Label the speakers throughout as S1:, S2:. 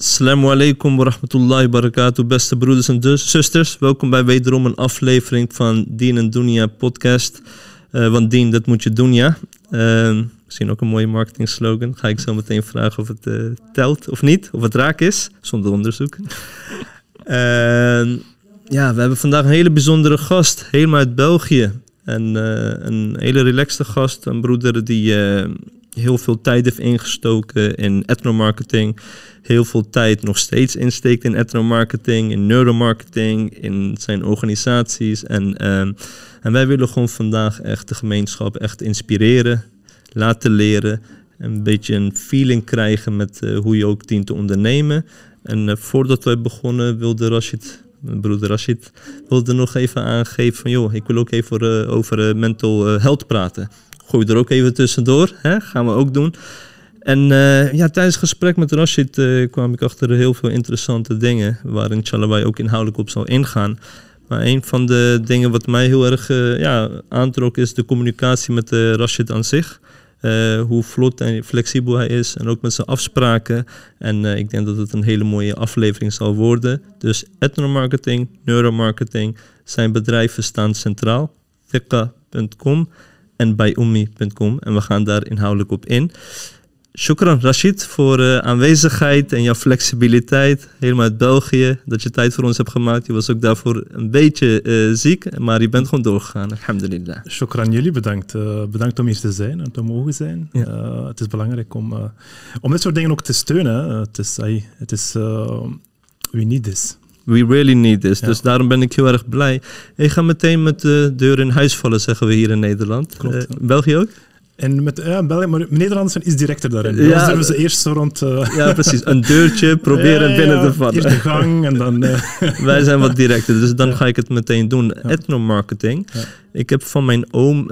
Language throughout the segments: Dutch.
S1: Assalamu alaikum wa rahmatullahi wa barakatuh, beste broeders en dus- zusters. Welkom bij wederom een aflevering van Dien en Dunia podcast. Eh, want Dien, dat moet je doen, ja. Uh, misschien ook een mooie marketing slogan. Ga ik zo meteen vragen of het uh, telt of niet, of het raak is, zonder onderzoek. ja, we hebben vandaag een hele bijzondere gast, helemaal uit België. En een hele relaxte gast, een broeder die heel veel tijd heeft ingestoken in ethnomarketing. Heel veel tijd nog steeds insteekt in ethnomarketing, in neuromarketing, in zijn organisaties. En, ehm, en wij willen gewoon vandaag echt de gemeenschap echt inspireren, laten leren. Een beetje een feeling krijgen met uh, hoe je ook dient te ondernemen. En uh, voordat wij begonnen wilde Rashid mijn broeder Rashid wilde nog even aangeven van joh, ik wil ook even uh, over mental health praten gooi er ook even tussendoor. Hè? Gaan we ook doen. En uh, ja, tijdens het gesprek met Rashid uh, kwam ik achter heel veel interessante dingen. Waarin Chalabai ook inhoudelijk op zal ingaan. Maar een van de dingen wat mij heel erg uh, ja, aantrok is de communicatie met Rashid aan zich. hoe vlot en flexibel hij is en ook met zijn afspraken. En ik denk dat het een hele mooie aflevering zal worden. Dus ethnomarketing, neuromarketing, zijn bedrijven staan centraal. Fikka.com en bij ummi.com. En we gaan daar inhoudelijk op in. Shukran Rashid voor uh, aanwezigheid en jouw flexibiliteit. Helemaal uit België, dat je tijd voor ons hebt gemaakt. Je was ook daarvoor een beetje uh, ziek, maar je bent gewoon doorgegaan. Alhamdulillah.
S2: Shukran jullie, bedankt. Uh, bedankt om hier te zijn en te mogen zijn. Ja. het is belangrijk om, om dit soort dingen ook te steunen. het is, het is we need this.
S1: We really need this. Dus daarom ben ik heel erg blij. Ik ga meteen met de deur in huis vallen, zeggen we hier in Nederland. Klopt, uh, België ook?
S2: En met ja, België, maar Nederlanders zijn iets directer daarin. Ja, dan ze eerst zo rond... Uh...
S1: Ja, precies. Een deurtje proberen binnen te vallen.
S2: Eerst de gang en dan... Uh...
S1: Wij zijn wat directer, dus dan ga ik het meteen doen. Ethnomarketing. Ik heb van mijn oom,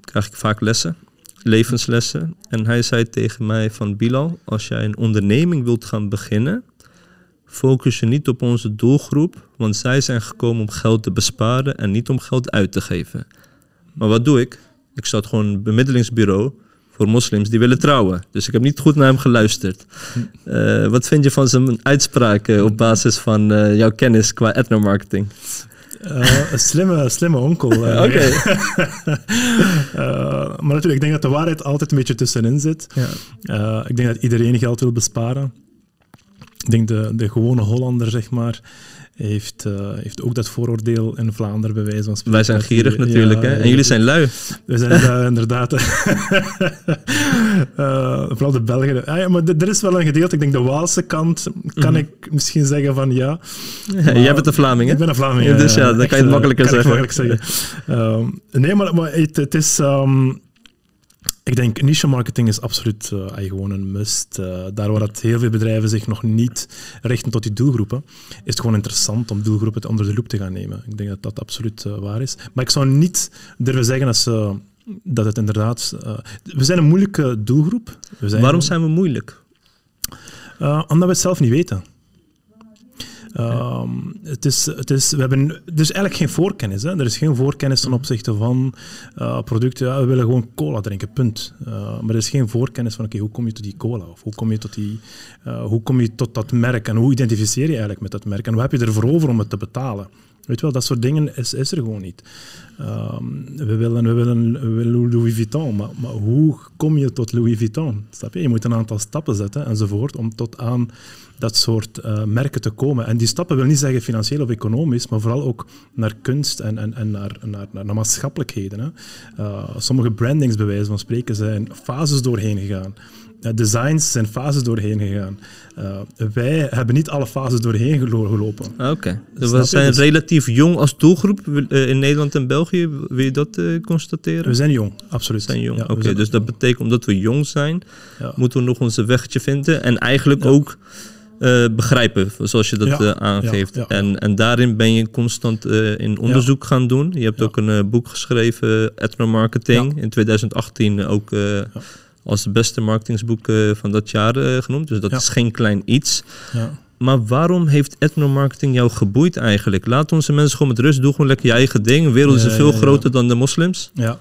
S1: krijg ik vaak lessen levenslessen. En hij zei tegen mij van Bilal, als jij een onderneming wilt gaan beginnen, focus je niet op onze doelgroep, want zij zijn gekomen om geld te besparen en niet om geld uit te geven. Maar wat doe ik? Ik zat gewoon een bemiddelingsbureau voor moslims die willen trouwen. Dus ik heb niet goed naar hem geluisterd. Uh, wat vind je van zijn uitspraken op basis van uh, jouw kennis qua ethnomarketing?
S2: Uh, een slimme, slimme onkel.
S1: Oké.
S2: maar natuurlijk, ik denk dat de waarheid altijd een beetje tussenin zit. Ja. ik denk dat iedereen geld wil besparen. Ik denk de, de gewone Hollander, zeg maar, heeft, uh, heeft ook dat vooroordeel in Vlaanderen bij wijze van spreken.
S1: Wij zijn gierig natuurlijk, hè? En jullie zijn lui.
S2: We zijn lui, inderdaad. uh, vooral de Belgen. Ah, ja, maar er is wel een gedeelte, ik denk de Waalse kant, kan mm -hmm. ik misschien zeggen van ja.
S1: ja jij bent een Vlaming, hè?
S2: Ik ben een Vlaming, ja.
S1: Dus ja, dan kan je het makkelijker
S2: kan
S1: zeggen.
S2: Ik makkelijk zeggen. uh, nee, maar, maar het, het is... Um, ik denk niche marketing is absoluut uh, gewoon een must. Uh, daar waar dat heel veel bedrijven zich nog niet richten tot die doelgroepen, is het gewoon interessant om doelgroepen onder de loep te gaan nemen. Ik denk dat dat absoluut uh, waar is. Maar ik zou niet durven zeggen dat, ze, dat het inderdaad... we zijn een moeilijke doelgroep. We zijn
S1: Waarom zijn we moeilijk?
S2: omdat we het zelf niet weten. Um, het is, het is, we hebben, er is eigenlijk geen voorkennis. Hè? Er is geen voorkennis ten opzichte van uh, producten. Ja, we willen gewoon cola drinken, punt. Uh, maar er is geen voorkennis van oké, okay, hoe kom je tot die cola? Of hoe kom je tot, die, uh, hoe kom je tot dat merk? En hoe identificeer je eigenlijk met dat merk? En wat heb je ervoor over om het te betalen? Weet wel, dat soort dingen is, is er gewoon niet. Um, we, willen, we, willen, Louis Vuitton, maar, maar hoe kom je tot Louis Vuitton? Snap je? Je moet een aantal stappen zetten enzovoort om tot aan dat soort uh, merken te komen. En die stappen wil niet zeggen financieel of economisch, maar vooral ook naar kunst en, en, en naar, naar, naar, maatschappelijkheden. Hè. Uh, sommige brandings, bij wijze van spreken, zijn fases doorheen gegaan. Designs zijn fases doorheen gegaan. wij hebben niet alle fases doorheen gelopen.
S1: Oké. Okay. Dus we zijn dus... relatief jong als doelgroep in Nederland en België. Wil je dat constateren?
S2: We zijn jong, absoluut.
S1: We zijn jong. Ja, Oké, dus dat betekent omdat we jong zijn, ja. moeten we nog onze wegje vinden. En eigenlijk ook uh, begrijpen, zoals je dat ja, aangeeft. Ja, en, en daarin ben je constant uh, in onderzoek gaan doen. Je hebt ook een boek geschreven, Ethnomarketing, in 2018 ook als het beste marketingsboek van dat jaar genoemd. Dus dat is geen klein iets. Maar waarom heeft ethnomarketing jou geboeid eigenlijk? Laat onze mensen gewoon met rust doen, gewoon lekker je eigen ding. De wereld is
S2: Ja,
S1: veel
S2: ja, ja.
S1: groter dan de moslims.
S2: Ja.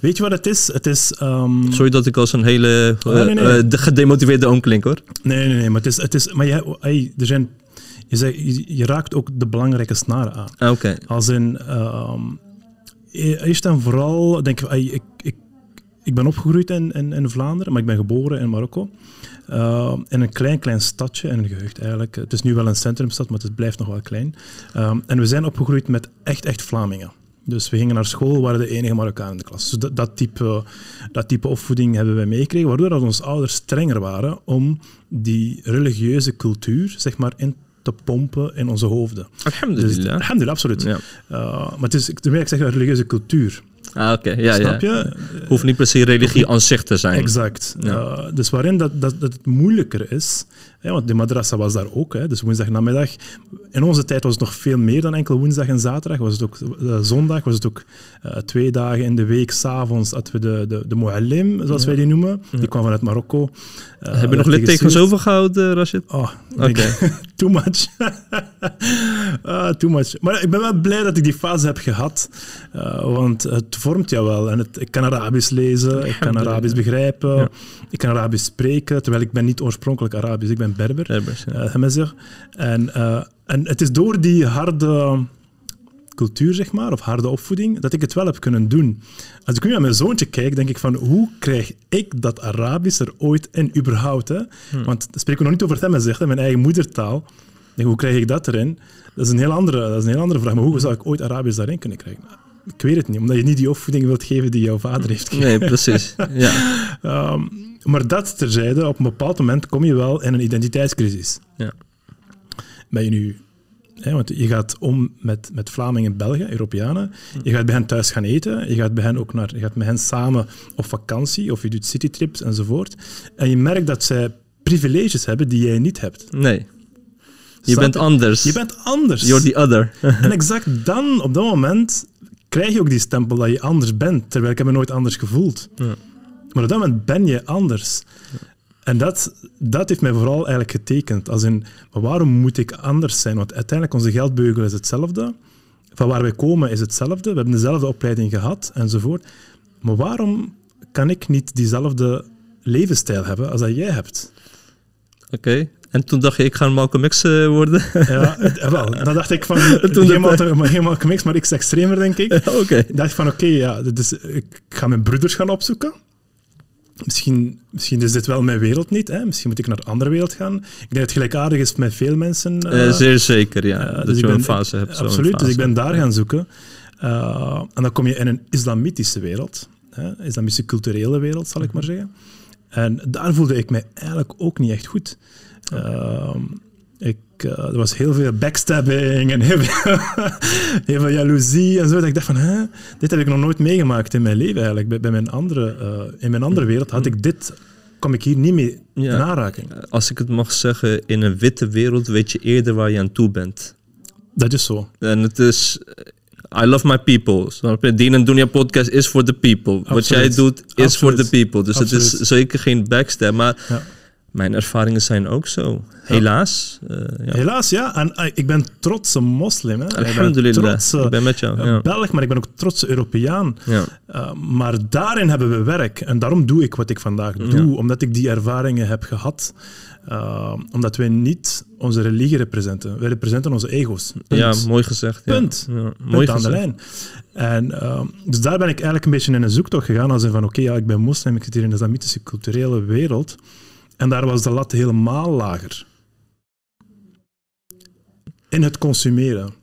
S2: Weet je wat het is? Het is... ehm,
S1: Sorry dat ik als een hele eh,
S2: nee, nee.
S1: eh, de gedemotiveerde oom klink hoor.
S2: Nee, nee, nee, maar het is... Het is maar je, hey, er zijn, je, je, raakt ook de belangrijke snaren aan.
S1: Ah, Oké,
S2: Als in... e- eerst en vooral denk ik, hey, ik, ik, ik ben opgegroeid in, in, in Vlaanderen, maar ik ben geboren in Marokko. Ehm, in een klein, klein stadje, in een gehucht eigenlijk. Het is nu wel een centrumstad, maar het blijft nog wel klein. Ehm, en we zijn opgegroeid met echt, echt Vlamingen. Dus we gingen naar school, waren de enige Marokkaan in de klas. Dus dat, dat, type, dat type opvoeding hebben wij meegekregen, waardoor dat onze ouders strenger waren om die religieuze cultuur, zeg maar, in te pompen in onze hoofden. Dus,
S1: alhamdulillah.
S2: alhamdulillah, absoluut.
S1: Ja.
S2: Uh, maar het is, ik zeg religieuze cultuur.
S1: Ah, oké, ja,
S2: snap
S1: ja.
S2: je?
S1: Hoeft niet per se religie aan zich te zijn.
S2: Exact.
S1: Ja.
S2: Uh, dus waarin dat, dat, dat het moeilijker is, hè, want de madrasa was daar ook, hè, dus woensdag namiddag. In onze tijd was het nog veel meer dan enkel woensdag en zaterdag. Was het ook uh, zondag, was het ook uh, twee dagen in de week, s'avonds hadden we de, de, de muallim, zoals wij die noemen. Die kwam vanuit Marokko.
S1: Heb je nog littekens overgehouden, Rashid?
S2: Oh, okay. too much. uh, too much. Maar ik ben wel blij dat ik die fase heb gehad, want het vormt jou wel. En het, ik kan Arabisch lezen, ik kan Arabisch begrijpen, ja. ik kan Arabisch spreken, terwijl ik ben niet oorspronkelijk Arabisch, ik ben Berber.
S1: Berbers, ja.
S2: uh, en, en het is door die harde cultuur, zeg maar, of harde opvoeding, dat ik het wel heb kunnen doen. Als ik nu naar mijn zoontje kijk, denk ik van, hoe krijg ik dat Arabisch er ooit in überhaupt? Hè? Hmm. Want spreken we nog niet over het zegt, mijn eigen moedertaal. Denk, hoe krijg ik dat erin? Dat is, een heel andere, dat is een heel andere vraag. Maar hoe zou ik ooit Arabisch daarin kunnen krijgen? Ik weet het niet, omdat je niet die opvoeding wilt geven die jouw vader heeft gegeven.
S1: Nee, precies. Ja.
S2: Um, maar dat terzijde, op een bepaald moment kom je wel in een identiteitscrisis.
S1: Ja.
S2: Ben je nu He, want je gaat om met, met Vlamingen in België, Europeanen. Je gaat bij hen thuis gaan eten. Je gaat, bij hen ook naar, je gaat met hen samen op vakantie of je doet citytrips enzovoort. En je merkt dat zij privileges hebben die jij niet hebt.
S1: Nee. Je bent anders.
S2: Je bent anders.
S1: You're the other.
S2: en exact dan, op dat moment, krijg je ook die stempel dat je anders bent. Terwijl ik heb me nooit anders gevoeld. Ja. Maar op dat moment ben je anders. En dat, dat heeft mij vooral eigenlijk getekend. Als in, maar waarom moet ik anders zijn? Want uiteindelijk, onze geldbeugel is hetzelfde. Van waar wij komen is hetzelfde. We hebben dezelfde opleiding gehad, enzovoort. Maar waarom kan ik niet diezelfde levensstijl hebben als dat jij hebt?
S1: Oké. Okay. En toen dacht je, ik ga een Malcolm X uh, worden?
S2: Ja, wel. Dan dacht ik van, helemaal, geen Malcolm X, maar iets extremer, denk ik.
S1: Oké. Okay.
S2: dacht van, oké, okay, ja, dus ik ga mijn broeders gaan opzoeken. Misschien, misschien is dit wel mijn wereld niet. Hè? Misschien moet ik naar een andere wereld gaan. Ik denk dat het gelijkaardig is met veel mensen.
S1: Uh, uh, zeer zeker, ja. Uh, dat
S2: dus
S1: je
S2: ben,
S1: een fase hebt.
S2: Absoluut,
S1: fase.
S2: dus ik ben daar gaan zoeken. en dan kom je in een islamitische wereld. Hè? Islamitische culturele wereld, zal ik maar zeggen. En daar voelde ik mij eigenlijk ook niet echt goed. ik, uh, er was heel veel backstabbing en heel veel, heel veel jaloezie en zo. Dat ik dacht van, hè, dit heb ik nog nooit meegemaakt in mijn leven eigenlijk. Bij, bij mijn andere, uh, in mijn andere wereld had ik dit, kom ik hier niet mee ja, in aanraking.
S1: Als ik het mag zeggen, in een witte wereld weet je eerder waar je aan toe bent.
S2: Dat is zo.
S1: En het is... I love my people. Snap je? Dien en Dunia podcast is voor the people. Absoluut. Wat jij doet is voor the people. Dus Absoluut. het is zeker geen backstab. Maar ja. Mijn ervaringen zijn ook zo. Helaas.
S2: Ja. Uh, ja. Helaas, ja. En uh, ik ben trotse moslim. Hè.
S1: Alhamdulillah.
S2: Ik ben, trotse,
S1: ik ben met jou. Ja.
S2: Belg, maar ik ben ook trotse Europeaan.
S1: Ja.
S2: Uh, maar daarin hebben we werk. En daarom doe ik wat ik vandaag doe. Omdat ik die ervaringen heb gehad. Omdat wij niet onze religie representen. Wij representen onze ego's. Punt.
S1: Ja, mooi gezegd. Ja.
S2: Punt.
S1: Ja,
S2: Punt
S1: mooi
S2: aan
S1: gezegd.
S2: de lijn. En, uh, dus daar ben ik eigenlijk een beetje in een zoektocht gegaan. Als in van, oké, okay, ja, ik ben moslim, ik zit hier in de islamitische culturele wereld. En daar was de lat helemaal lager. In het consumeren.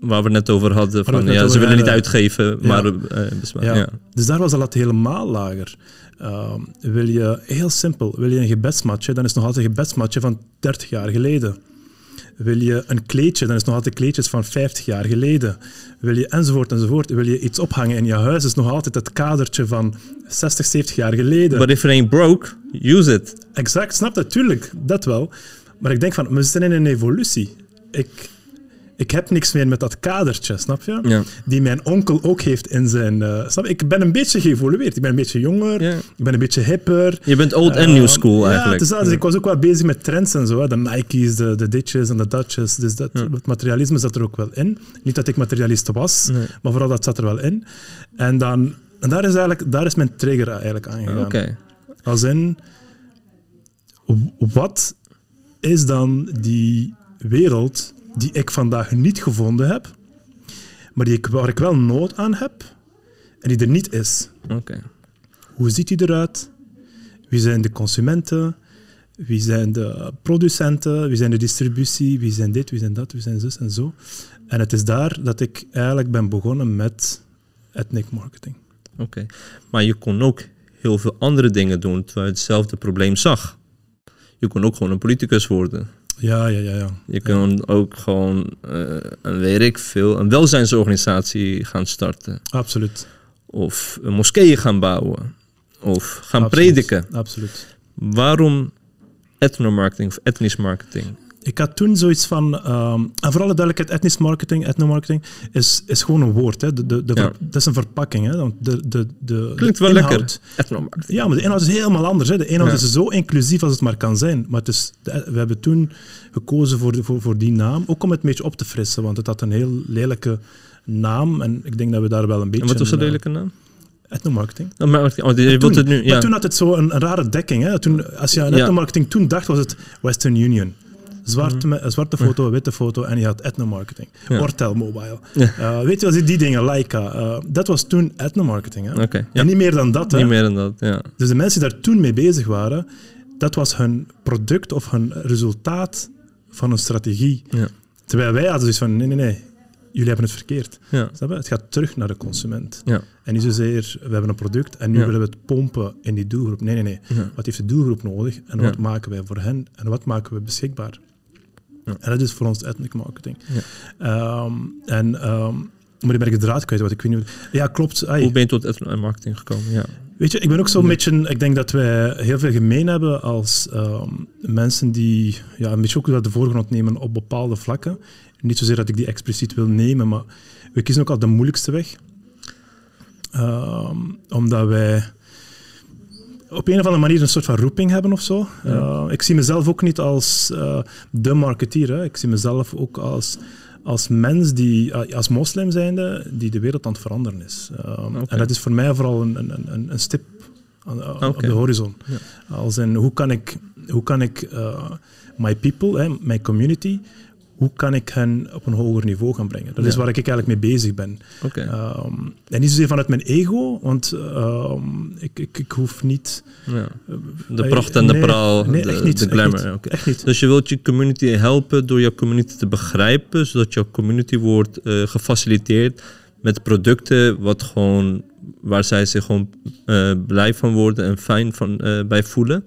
S1: Waar we het net over hadden. Van, ja,
S2: over
S1: ze willen niet uitgeven, maar uh,
S2: Ja.
S1: ja.
S2: Dus daar was de lat helemaal lager. Uh, wil je, heel simpel, wil je een gebedsmatje, dan is het nog altijd een gebedsmatje van 30 jaar geleden. Wil je een kleedje, dan is het nog altijd kleedjes van 50 jaar geleden. Wil je enzovoort enzovoort. Wil je iets ophangen in je huis, is nog altijd het kadertje van 60, 70 jaar geleden.
S1: But if it ain't broke, use it.
S2: Exact, snap dat, tuurlijk, dat wel. Maar ik denk van, we zitten in een evolutie. Ik, ik heb niks meer met dat kadertje, snap je?
S1: Ja.
S2: Die mijn onkel ook heeft in zijn... eh, snap je? Ik ben een beetje geëvolueerd. Ik ben een beetje jonger,
S1: Ja.
S2: ik ben een beetje hipper.
S1: Je bent old en new
S2: Eh,
S1: school
S2: ja,
S1: eigenlijk.
S2: is dat. Dus ik was ook wel bezig met trends en zo. Hè. De Nike's, de, de ditches en de Dutches. Dus dat, het materialisme zat er ook wel in. Niet dat ik materialist was,
S1: Nee.
S2: maar vooral dat zat er wel in. En, dan, en daar, is eigenlijk, daar is mijn trigger eigenlijk aangegaan.
S1: Oké.
S2: Als in, wat is dan die wereld die ik vandaag niet gevonden heb, maar die ik, waar ik wel nood aan heb en die er niet is?
S1: Oké.
S2: Hoe ziet die eruit? Wie zijn de consumenten? Wie zijn de producenten? Wie zijn de distributie? Wie zijn dit? Wie zijn dat? Wie zijn zus en zo? En het is daar dat ik eigenlijk ben begonnen met ethnic marketing.
S1: Oké. Maar je kon ook heel veel andere dingen doen terwijl je hetzelfde probleem zag. Je kon ook gewoon een politicus worden.
S2: Ja, ja, ja. ja.
S1: Je kon ook gewoon, eh, een, weet ik veel, een welzijnsorganisatie gaan starten.
S2: Absoluut.
S1: Of een moskee gaan bouwen. Of gaan
S2: Absoluut.
S1: prediken.
S2: Absoluut.
S1: Waarom ethnomarketing of etnisch marketing?
S2: Ik had toen zoiets van, ehm, en voor alle duidelijkheid, etnisch marketing, ethnomarketing, is, is gewoon een woord. Hè. De, de, de
S1: Ja.
S2: ver- Dat is een verpakking. Hè. De, de, de,
S1: Klinkt wel
S2: inhoud-
S1: lekker. Ethnomarketing.
S2: Ja, maar de inhoud is helemaal anders. Hè. De inhoud
S1: Ja.
S2: is zo inclusief als het maar kan zijn. Maar het is, we hebben toen gekozen voor, voor, voor die naam, ook om het een beetje op te frissen, want het had een heel lelijke naam en ik denk dat we daar wel een beetje...
S1: En wat was de
S2: een, eh,
S1: lelijke naam?
S2: Etnomarketing.
S1: Oh. Oh,
S2: Toen,
S1: het nu,
S2: Maar
S1: ja.
S2: toen had het zo een, een rare dekking. Hè. Toen, als je aan
S1: Ja.
S2: etnomarketing toen dacht, was het Western Union. Zwarte, me- een zwarte foto, witte foto en je had etnomarketing.
S1: Mhm. Ja.
S2: Ortel Mobile.
S1: Ja.
S2: Eh, weet je wel, die dingen, Leica. eh, dat was toen etnomarketing. Hè. En niet meer dan dat. Hè.
S1: Niet meer dan dat, ja.
S2: Dus de mensen die daar toen mee bezig waren, dat was hun product of hun resultaat van een strategie.
S1: Ja.
S2: Terwijl wij hadden zoiets van, nee, nee, nee, jullie hebben het verkeerd.
S1: Ja.
S2: Snap je? Het gaat terug naar de consument.
S1: Ja.
S2: En niet zozeer, we hebben een product en nu
S1: Ja.
S2: willen we het pompen in die doelgroep. Nee, nee, nee. Wat heeft de doelgroep nodig en wat maken wij voor hen en wat maken we beschikbaar? En dat is voor ons ethnic marketing.
S1: Ja.
S2: Ehm, en, ehm, maar ik ben ik de draad kwijt, wat ik weet niet... Ja, klopt. Ai.
S1: Hoe ben je tot ethnomarketing gekomen? Ja.
S2: Weet je, ik ben ook zo'n beetje... Ik denk dat wij heel veel gemeen hebben als ehm, mensen die ja, een beetje ook wel de voorgrond nemen op bepaalde vlakken. Niet zozeer dat ik die expliciet wil nemen, maar we kiezen ook al de moeilijkste weg. Omdat wij op een of andere manier een soort van roeping hebben of zo. Eh, ik zie mezelf ook niet als eh, de marketeer. Hè. Ik zie mezelf ook als, als mens die, eh, als moslim zijnde, die de wereld aan het veranderen is. En dat is voor mij vooral een, een, een, een stip aan- op de horizon.
S1: Ja.
S2: Als in, hoe kan ik, hoe kan ik my people, hè, my community, hoe kan ik hen op een hoger niveau gaan brengen? Dat is waar ik eigenlijk mee bezig ben. Ehm, en niet zozeer vanuit mijn ego, want ehm, ik, ik, ik hoef niet...
S1: ja. De
S2: eh,
S1: pracht en de
S2: nee,
S1: praal,
S2: nee,
S1: de,
S2: echt niet,
S1: de
S2: echt niet. Echt niet.
S1: Dus je wilt je community helpen door jouw community te begrijpen, zodat jouw community wordt eh, gefaciliteerd met producten wat gewoon, waar zij zich gewoon eh, blij van worden en fijn van, eh, bij voelen.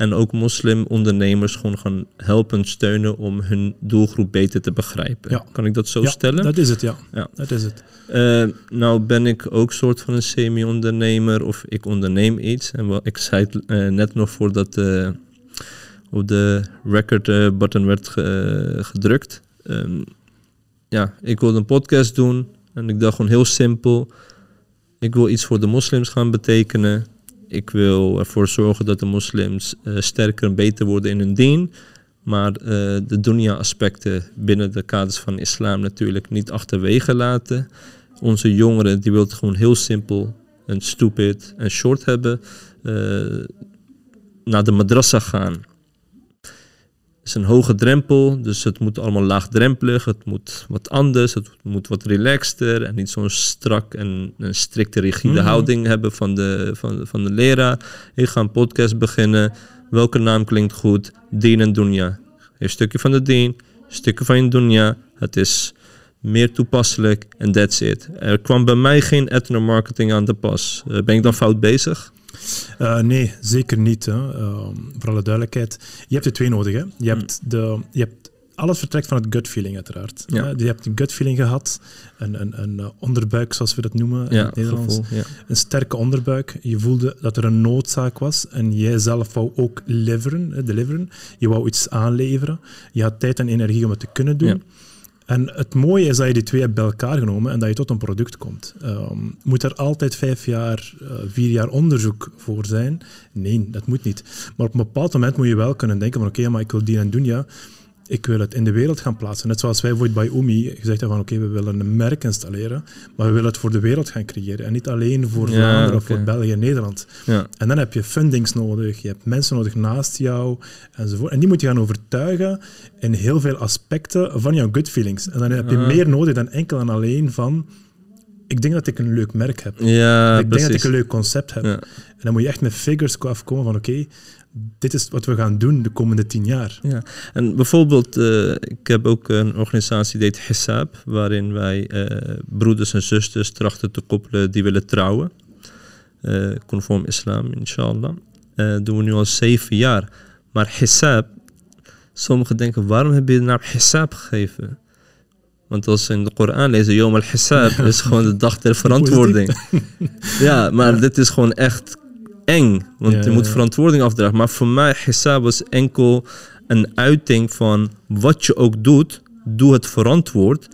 S1: En ook moslimondernemers gewoon gaan helpen, steunen om hun doelgroep beter te begrijpen.
S2: Ja.
S1: Kan ik dat zo
S2: Ja,
S1: stellen?
S2: Dat is het, ja.
S1: Ja.
S2: Dat is het.
S1: Eh, nou ben ik ook soort van een semi-ondernemer of ik onderneem iets. En wel, ik zei het eh, net nog voordat eh, op de record button werd ge- gedrukt. Ehm, ja, ik wilde een podcast doen en ik dacht gewoon heel simpel. Ik wil iets voor de moslims gaan betekenen. Ik wil ervoor zorgen dat de moslims eh, sterker en beter worden in hun dien. Maar eh, de dunya-aspecten binnen de kaders van islam natuurlijk niet achterwege laten. Onze jongeren die wil het gewoon heel simpel en stupid en short hebben. eh, naar de madrassa gaan. Het is een hoge drempel, dus het moet allemaal laagdrempelig. Het moet wat anders, het moet wat relaxter en niet zo'n strak en een strikte rigide
S2: Mhm.
S1: houding hebben van de, van, van de leraar. Ik ga een podcast beginnen. Welke naam klinkt goed? Dien en Dunya. Een stukje van de dien, een stukje van je Dunya. Het is meer toepasselijk en that's it. Er kwam bij mij geen ethnomarketing aan de pas. Eh, ben ik dan fout bezig?
S2: Eh, nee, zeker niet. Hè. Ehm, voor alle duidelijkheid. Je hebt er twee nodig. Hè. Je, hebt de, je hebt alles vertrekt van het gut feeling, uiteraard.
S1: Ja.
S2: Eh, je hebt een gut feeling gehad, een, een, een eh, onderbuik, zoals we dat noemen in
S1: Ja,
S2: het Nederlands.
S1: gevoel. Ja.
S2: Een sterke onderbuik. Je voelde dat er een noodzaak was en jij zelf wou ook leveren, hè, deliveren. Je wou iets aanleveren. Je had tijd en energie om het te kunnen doen. En het mooie is dat je die twee hebt bij elkaar genomen en dat je tot een product komt. Ehm, moet er altijd vijf jaar, uh, vier jaar onderzoek voor zijn? Nee, dat moet niet. Maar op een bepaald moment moet je wel kunnen denken van oké, maar ik wil die en doen, ja ik wil het in de wereld gaan plaatsen. Net zoals wij voor bij Umi gezegd hebben van oké, we willen een merk installeren, maar we willen het voor de wereld gaan creëren. En niet alleen voor Vlaanderen of voor België en Nederland.
S1: Ja.
S2: En dan heb je fundings nodig, je hebt mensen nodig naast jou enzovoort. En die moet je gaan overtuigen in heel veel aspecten van jouw gut feelings. En dan heb je meer nodig dan enkel en alleen van ik denk dat ik een leuk merk heb.
S1: Ja,
S2: ik
S1: denk
S2: dat ik een leuk concept heb. En dan moet je echt met figures afkomen van oké, dit is wat we gaan doen de komende tien jaar.
S1: Ja, en bijvoorbeeld, uh, ik heb ook een organisatie die heet Hissab, waarin wij uh, broeders en zusters trachten te koppelen die willen trouwen. Uh, conform islam, inshallah. doen we nu al zeven jaar. Maar Hissab, sommigen denken, waarom heb je de naam Hissab gegeven? Want als ze in de Koran lezen, Yom al-Hissab is gewoon de dag der verantwoording. ja, maar dit is gewoon echt eng. Want je moet verantwoording afdragen. Maar voor mij, hisab was enkel een uiting van wat je ook doet, doe het verantwoord.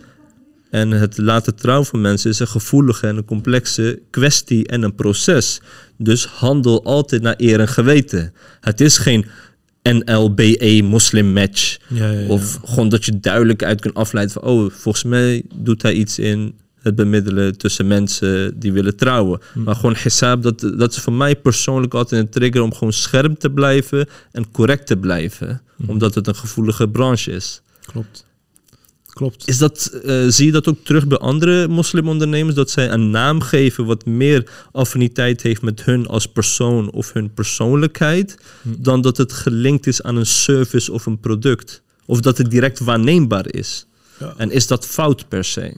S1: En het laten trouwen van mensen is een gevoelige en een complexe kwestie en een proces. Dus handel altijd naar eer en geweten. Het is geen NLBE moslim match.
S2: Ja, ja, ja.
S1: Of gewoon dat je duidelijk uit kunt afleiden van... oh, volgens mij doet hij iets in het bemiddelen tussen mensen die willen trouwen.
S2: Hm.
S1: Maar gewoon hisab, dat, dat is voor mij persoonlijk altijd een trigger om gewoon scherp te blijven en correct te blijven.
S2: Hm.
S1: Omdat het een gevoelige branche is.
S2: Klopt. Klopt.
S1: Is dat, eh, zie je dat ook terug bij andere moslimondernemers? Dat zij een naam geven wat meer affiniteit heeft met hun als persoon of hun persoonlijkheid,
S2: Hm.
S1: dan dat het gelinkt is aan een service of een product? Of dat het direct waarneembaar is?
S2: Ja.
S1: En is dat fout per se?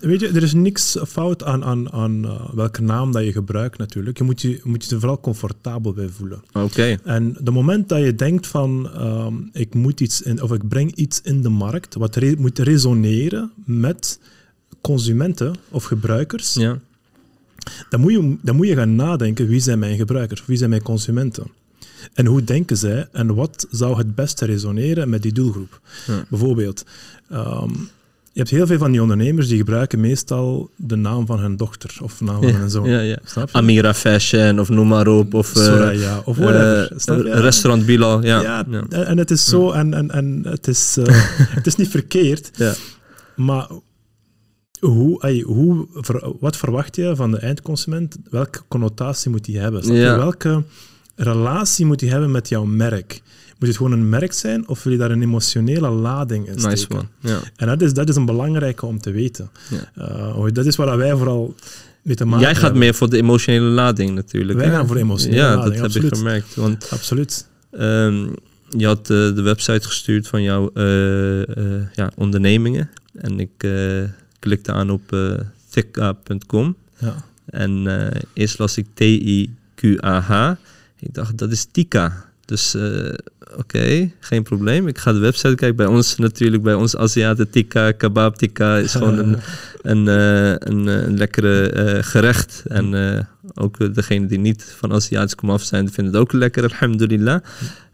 S2: Weet je, er is niks fout aan, aan, aan uh, welke naam dat je gebruikt natuurlijk. Je moet je, moet je er vooral comfortabel bij voelen.
S1: Oké.
S2: En de moment dat je denkt van um, ik moet iets in, of ik breng iets in de markt wat re moet resoneren met consumenten of gebruikers,
S1: Ja.
S2: dan, moet je, dan moet je gaan nadenken wie zijn mijn gebruikers, wie zijn mijn consumenten. En hoe denken zij en wat zou het beste resoneren met die doelgroep?
S1: Ja.
S2: Bijvoorbeeld, um, je hebt heel veel van die ondernemers die gebruiken meestal de naam van hun dochter of de naam van hun zoon.
S1: Ja, ja.
S2: Snap je?
S1: Amira Fashion of noem maar op. Of eh,
S2: Soraya of whatever.
S1: eh, restaurant Bilal. Ja.
S2: Ja,
S1: ja.
S2: en- het is zo, en, en, en het, is, eh, het is niet verkeerd,
S1: Ja.
S2: maar hoe, hoe, wat verwacht je van de eindconsument? Welke connotatie moet die hebben?
S1: Ja.
S2: Welke relatie moet die hebben met jouw merk? Moet het gewoon een merk zijn of wil je daar een emotionele lading in steken?
S1: Nice man. Ja.
S2: En dat is, dat is een belangrijke om te weten.
S1: Ja.
S2: Uh, dat is waar wij vooral mee te maken
S1: Jij gaat
S2: hebben.
S1: meer voor de emotionele lading natuurlijk.
S2: Wij
S1: hè?
S2: gaan voor emotionele
S1: ja,
S2: lading,
S1: dat
S2: absoluut.
S1: heb ik gemerkt. Want
S2: Absoluut.
S1: ehm, je had eh, de website gestuurd van jouw eh, eh, ja, ondernemingen. En ik eh, klikte aan op thicka.com.
S2: Ja.
S1: En eh, eerst las ik T-I-Q-A-H. Ik dacht, dat is Tika. Dus eh, oké, geen probleem. Ik ga de website kijken. Bij ons natuurlijk, bij ons Aziaten, tikka, kebab tikka is gewoon een, een, eh, een, eh, een lekkere gerecht. En ook degene die niet van Aziatisch komen af zijn, vinden het ook lekker, alhamdulillah.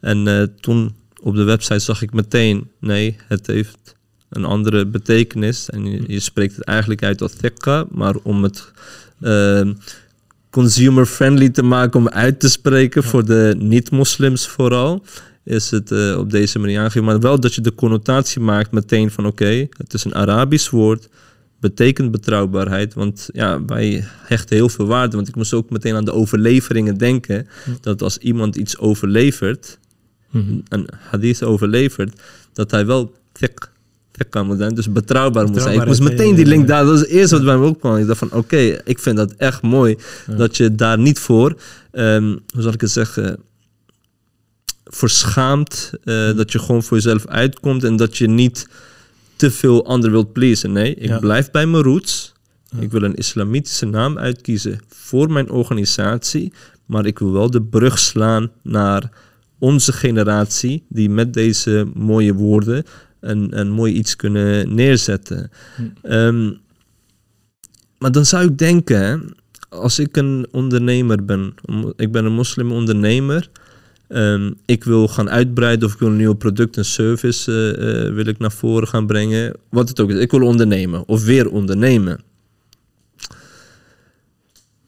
S1: En toen op de website zag ik meteen, nee, het heeft een andere betekenis. En je, je spreekt het eigenlijk uit als tikka, maar om het... consumer-friendly te maken om uit te spreken voor de niet-moslims vooral, is het eh, op deze manier aangegeven. Maar wel dat je de connotatie maakt meteen van oké, het is een Arabisch woord, betekent betrouwbaarheid. Want ja, wij hechten heel veel waarde. Want ik moest ook meteen aan de overleveringen denken. Dat als iemand iets overlevert,
S2: Mhm.
S1: een hadith overlevert, dat hij wel thiq, thiqa moet zijn, dus betrouwbaar moet zijn. Ik moest meteen die link daar, dat is het eerste wat bij me opkwam. Ik dacht van, oké, ik vind dat echt mooi dat je daar niet voor, ehm, hoe zal ik het zeggen, verschaamt, eh, dat je gewoon voor jezelf uitkomt en dat je niet te veel anderen wilt pleasen. Nee, ik
S2: Ja.
S1: blijf bij mijn roots.
S2: Ja.
S1: Ik wil een islamitische naam uitkiezen voor mijn organisatie, maar ik wil wel de brug slaan naar onze generatie, die met deze mooie woorden een, een mooi iets kunnen neerzetten.
S2: Hm.
S1: Ehm, maar dan zou ik denken, hè, als ik een ondernemer ben, ik ben een moslim ondernemer, Ehm, ik wil gaan uitbreiden of ik wil een nieuw product en service eh, eh, wil ik naar voren gaan brengen. Wat het ook is. Ik wil ondernemen of weer ondernemen.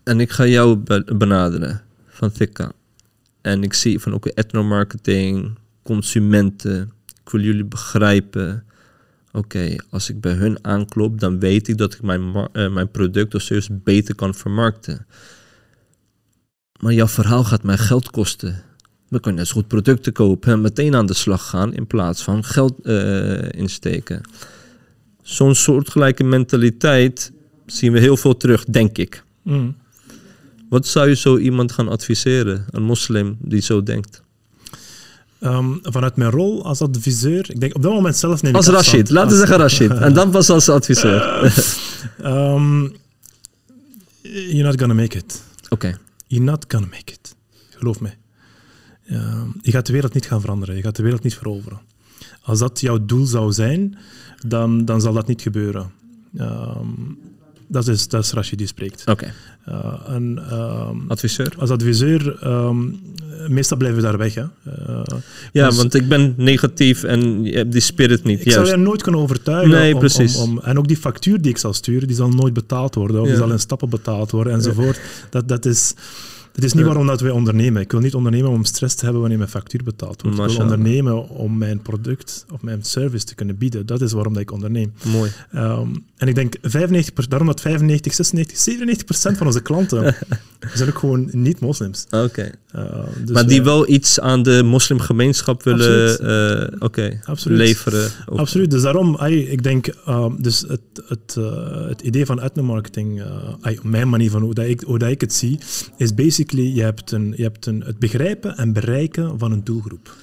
S1: En ik ga jou be- benaderen van Thika. En ik zie van oké, etnomarketing, consumenten. Ik wil jullie begrijpen. Oké, als ik bij hun aanklop, dan weet ik dat ik mijn, eh, mijn product of service beter kan vermarkten. Maar jouw verhaal gaat mij geld kosten. Kan je net zo goed producten kopen en meteen aan de slag gaan in plaats van geld eh, insteken. Zo'n soortgelijke mentaliteit zien we heel veel terug, denk ik.
S2: Mm.
S1: Wat zou je zo iemand gaan adviseren, een moslim die zo denkt?
S2: Ehm, vanuit mijn rol als adviseur, ik denk op dat moment zelf neem ik
S1: Als. Rashid, laten we zeggen Rashid. En dan pas als adviseur. Oké.
S2: Ehm, you're not gonna make it. You're not gonna make it. Geloof mij. Ja, je gaat de wereld niet gaan veranderen. Je gaat de wereld niet veroveren. Als dat jouw doel zou zijn, dan, dan zal dat niet gebeuren. Ehm, dat, is, dat is Rashid die spreekt.
S1: Oké.
S2: Eh, en, ehm,
S1: Adviseur?
S2: als adviseur, ehm, meestal blijven we daar weg. Hè. Eh,
S1: Ja,
S2: dus-
S1: want ik ben negatief en je hebt die spirit niet.
S2: ik zou je nooit kunnen overtuigen.
S1: Nee,
S2: om,
S1: precies.
S2: Om, om- en ook die factuur die ik zal sturen, die zal nooit betaald worden. Of die zal in stappen betaald worden enzovoort. Dat, dat is... Het is niet waarom dat wij ondernemen. Ik wil niet ondernemen om stress te hebben wanneer mijn factuur betaald wordt. Ik wil ondernemen om mijn product of mijn service te kunnen bieden. Dat is waarom dat ik onderneem.
S1: Mooi.
S2: Ehm, en ik denk 95%, daarom dat 95, 96, 97% van onze klanten zijn ook gewoon niet-moslims.
S1: Oké.
S2: Dus
S1: maar die wel iets aan de moslimgemeenschap willen
S2: Absoluut.
S1: eh,
S2: Absoluut.
S1: leveren. Ook.
S2: Absoluut, dus daarom, ik denk, ehm, dus het, het, eh, het idee van etnomarketing, eh ai, op mijn manier van hoe, dat ik, hoe dat ik het zie, is basically, je hebt, een, je hebt een, het begrijpen en bereiken van een doelgroep.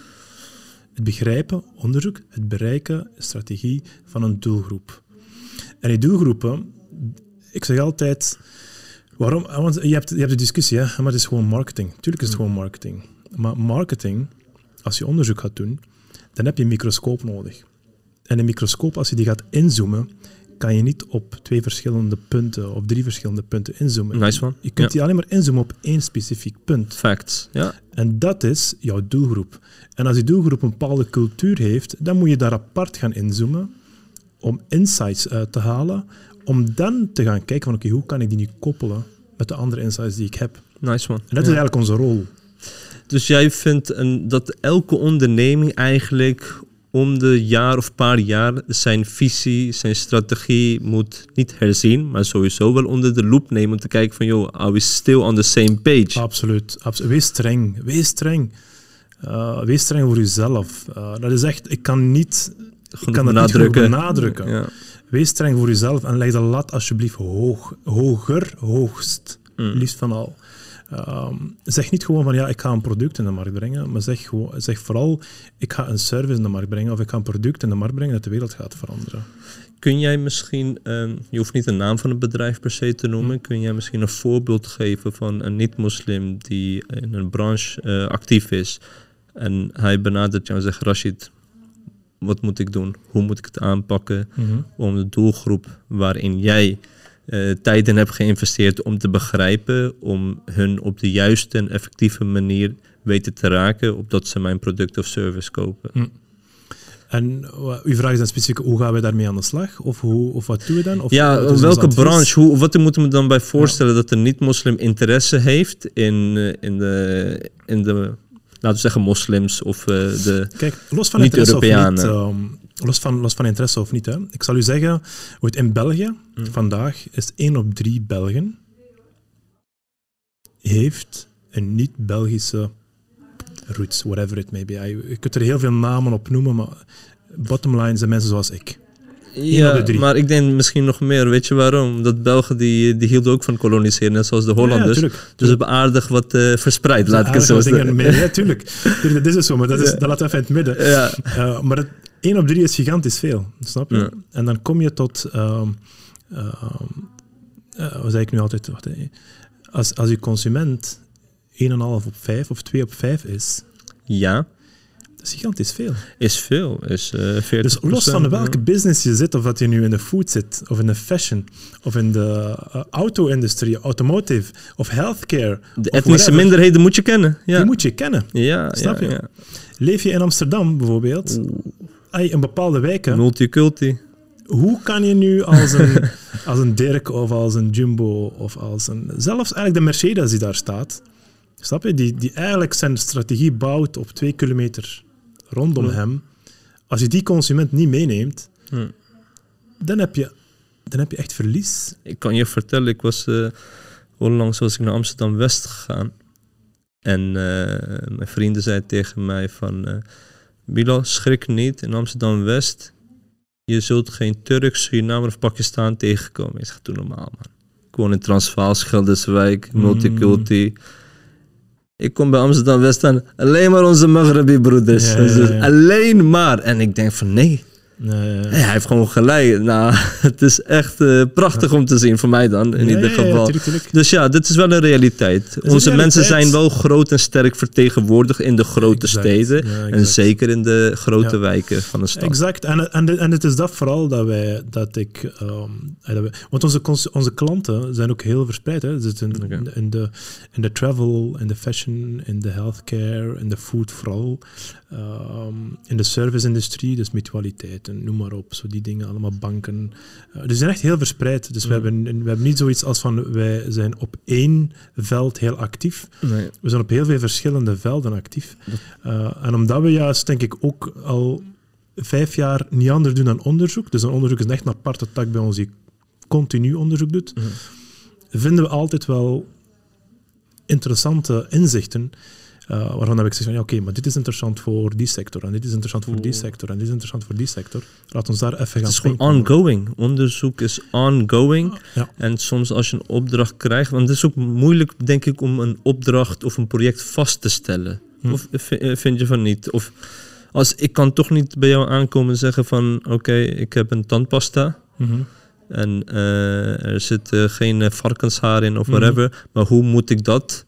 S2: Het begrijpen, onderzoek, het bereiken, strategie van een doelgroep. En die doelgroepen, ik zeg altijd, waarom, want je hebt, je hebt de discussie, hè, maar het is gewoon marketing. Tuurlijk is het gewoon marketing. Maar marketing, als je onderzoek gaat doen, dan heb je een microscoop nodig. En een microscoop, als je die gaat inzoomen, kan je niet op twee verschillende punten of drie verschillende punten inzoomen.
S1: Nice one.
S2: Je kunt
S1: Ja.
S2: die alleen maar inzoomen op één specifiek punt.
S1: Facts. Ja.
S2: En dat is jouw doelgroep. En als die doelgroep een bepaalde cultuur heeft, dan moet je daar apart gaan inzoomen om insights uit te halen, om dan te gaan kijken van oké, hoe kan ik die nu koppelen met de andere insights die ik heb.
S1: Nice one.
S2: En dat
S1: Ja.
S2: is eigenlijk onze rol.
S1: Dus jij vindt een, dat elke onderneming eigenlijk om de jaar of paar jaar zijn visie, zijn strategie moet niet herzien, maar sowieso wel onder de loep nemen om te kijken van, joh, are we still on the same page?
S2: Absoluut. absoluut. Wees streng. Wees streng. Uh, wees streng voor jezelf. Uh, dat is echt, ik kan niet, ik
S1: Genoeg
S2: kan dat niet
S1: benadrukken.
S2: genoeg benadrukken.
S1: Ja.
S2: Wees streng voor jezelf en leg de lat alsjeblieft hoog. Hoger, hoogst.
S1: Mm.
S2: Liefst van al. Ehm, zeg niet gewoon van ja, ik ga een product in de markt brengen, maar zeg, gewoon, zeg vooral ik ga een service in de markt brengen of ik ga een product in de markt brengen dat de wereld gaat veranderen.
S1: Kun jij misschien, je hoeft niet de naam van het bedrijf per se te noemen, kun jij misschien een voorbeeld geven van een niet-moslim die in een branche eh, actief is en hij benadert jou en zegt, Rashid, wat moet ik doen? Hoe moet ik het aanpakken om de doelgroep waarin jij eh, tijd in hebt geïnvesteerd om te begrijpen, om hun op de juiste en effectieve manier weten te raken, opdat ze mijn product of service kopen?
S2: En wa- uw vraag is dan specifiek, hoe gaan wij daarmee aan de slag? Of, hoe, of wat doen we dan? Of,
S1: Ja, welke branche? Hoe, wat moeten we dan bij voorstellen dat een niet-moslim interesse heeft in, eh, in, de, in de, laten we zeggen, moslims of eh, de...
S2: Kijk, los van
S1: Niet
S2: interesse of niet,
S1: Europeanen.
S2: ehm, los, van, los van interesse of niet, hè. ik zal u zeggen, hoe het in België
S1: Mm.
S2: vandaag is 1 op 3 Belgen heeft een niet-Belgische roots, whatever it may be. Je kunt er heel veel namen op noemen, maar bottom line zijn mensen zoals ik. De
S1: Ja,
S2: drie.
S1: maar ik denk misschien nog meer. Weet je waarom? Dat Belgen die, die hielden ook van koloniseren, net zoals de Hollanders.
S2: Ja,
S1: dus ze hebben aardig wat eh, verspreid, laat ik het zo zeggen.
S2: Ja, tuurlijk. Tuurlijk, Dat is dus zo, maar dat, is, dat laten we even in het midden.
S1: Ja,
S2: Uh, maar het, 1 op 3 is gigantisch veel, snap je? En dan kom je tot, ehm ehm, eh, wat zei ik nu altijd? Wacht, hè. als, als je consument 1,5 op 5 of 2 op 5 is,
S1: ja.
S2: Dat is gigantisch veel.
S1: Is veel. Is uh, 40
S2: Dus los van welke business je zit, of dat je nu in de food zit, of in de fashion, of in de uh, auto-industrie, automotive, of healthcare.
S1: De etnische minderheden moet je kennen. Ja.
S2: Die moet je kennen.
S1: Ja,
S2: Snap
S1: ja,
S2: je?
S1: ja.
S2: Leef je in Amsterdam bijvoorbeeld, ay, in bepaalde wijken,
S1: Multiculti.
S2: hoe kan je nu als een, als een Dirk of als een Jumbo of als een... Zelfs eigenlijk de Mercedes die daar staat, snap je? Die, die eigenlijk zijn strategie bouwt op twee kilometer rondom hem. Als je die consument niet meeneemt, dan heb je, dan heb je echt verlies.
S1: Ik kan je vertellen, ik was eh onlangs was ik naar Amsterdam West gegaan. En eh, mijn vrienden zeiden tegen mij van... Bilal, schrik niet, in Amsterdam West... je zult geen Turk, Surinamer of Pakistan tegenkomen. Ik zeg, doe normaal, man. Ik woon in Transvaal, Schilderswijk,
S2: Mm.
S1: Ik kom bij Amsterdam West aan, alleen maar onze Maghrebi broeders.
S2: Ja, ja,
S1: Dus
S2: ja.
S1: Alleen maar. En ik denk van, nee,
S2: Nee,
S1: hij heeft gewoon gelijk. Nou, het is echt eh, prachtig om te zien, voor mij dan, in
S2: Ja,
S1: ieder geval.
S2: tuurlijk, tuurlijk.
S1: dus ja, dit is wel een realiteit.
S2: een
S1: Onze mensen zijn wel groot en sterk vertegenwoordigd in de grote
S2: Exact.
S1: steden. En zeker in de grote wijken van de stad.
S2: Exact. En, en, en het is dat vooral dat wij, dat ik, ehm, eh, dat wij- want onze, onze klanten zijn ook heel verspreid. Hè. Ze zitten
S1: Oké.
S2: in, in, de, in de travel, in de fashion, in de healthcare, in de food vooral. Ehm, in de service-industrie, dus noem maar op. Zo die dingen, allemaal banken. Eh, dus ze zijn echt heel verspreid. Dus we,
S1: Mhm.
S2: hebben, we hebben niet zoiets als van wij zijn op één veld heel actief.
S1: Nee.
S2: We zijn op heel veel verschillende velden actief. Eh, en omdat we juist, denk ik, ook al vijf jaar niet anders doen dan onderzoek, dus een onderzoek is echt een aparte tak bij ons die continu onderzoek doet,
S1: Mhm.
S2: vinden we altijd wel interessante inzichten. Eh, waarvan heb ik gezegd van ja, oké, maar dit is interessant voor die sector en dit is interessant voor die sector en dit is interessant voor die sector. Laat ons daar even gaan
S1: Het is gewoon ongoing. Onderzoek is ongoing.
S2: Ja.
S1: En soms als je een opdracht krijgt, want het is ook moeilijk, denk ik, om een opdracht of een project vast te stellen.
S2: Hm.
S1: Of vi- eh, vind je van niet? Of als ik kan toch niet bij jou aankomen en zeggen van, oké, ik heb een tandpasta.
S2: Mhm.
S1: En eh, er zit eh, geen eh, varkenshaar in of
S2: Mhm.
S1: whatever. Maar hoe moet ik dat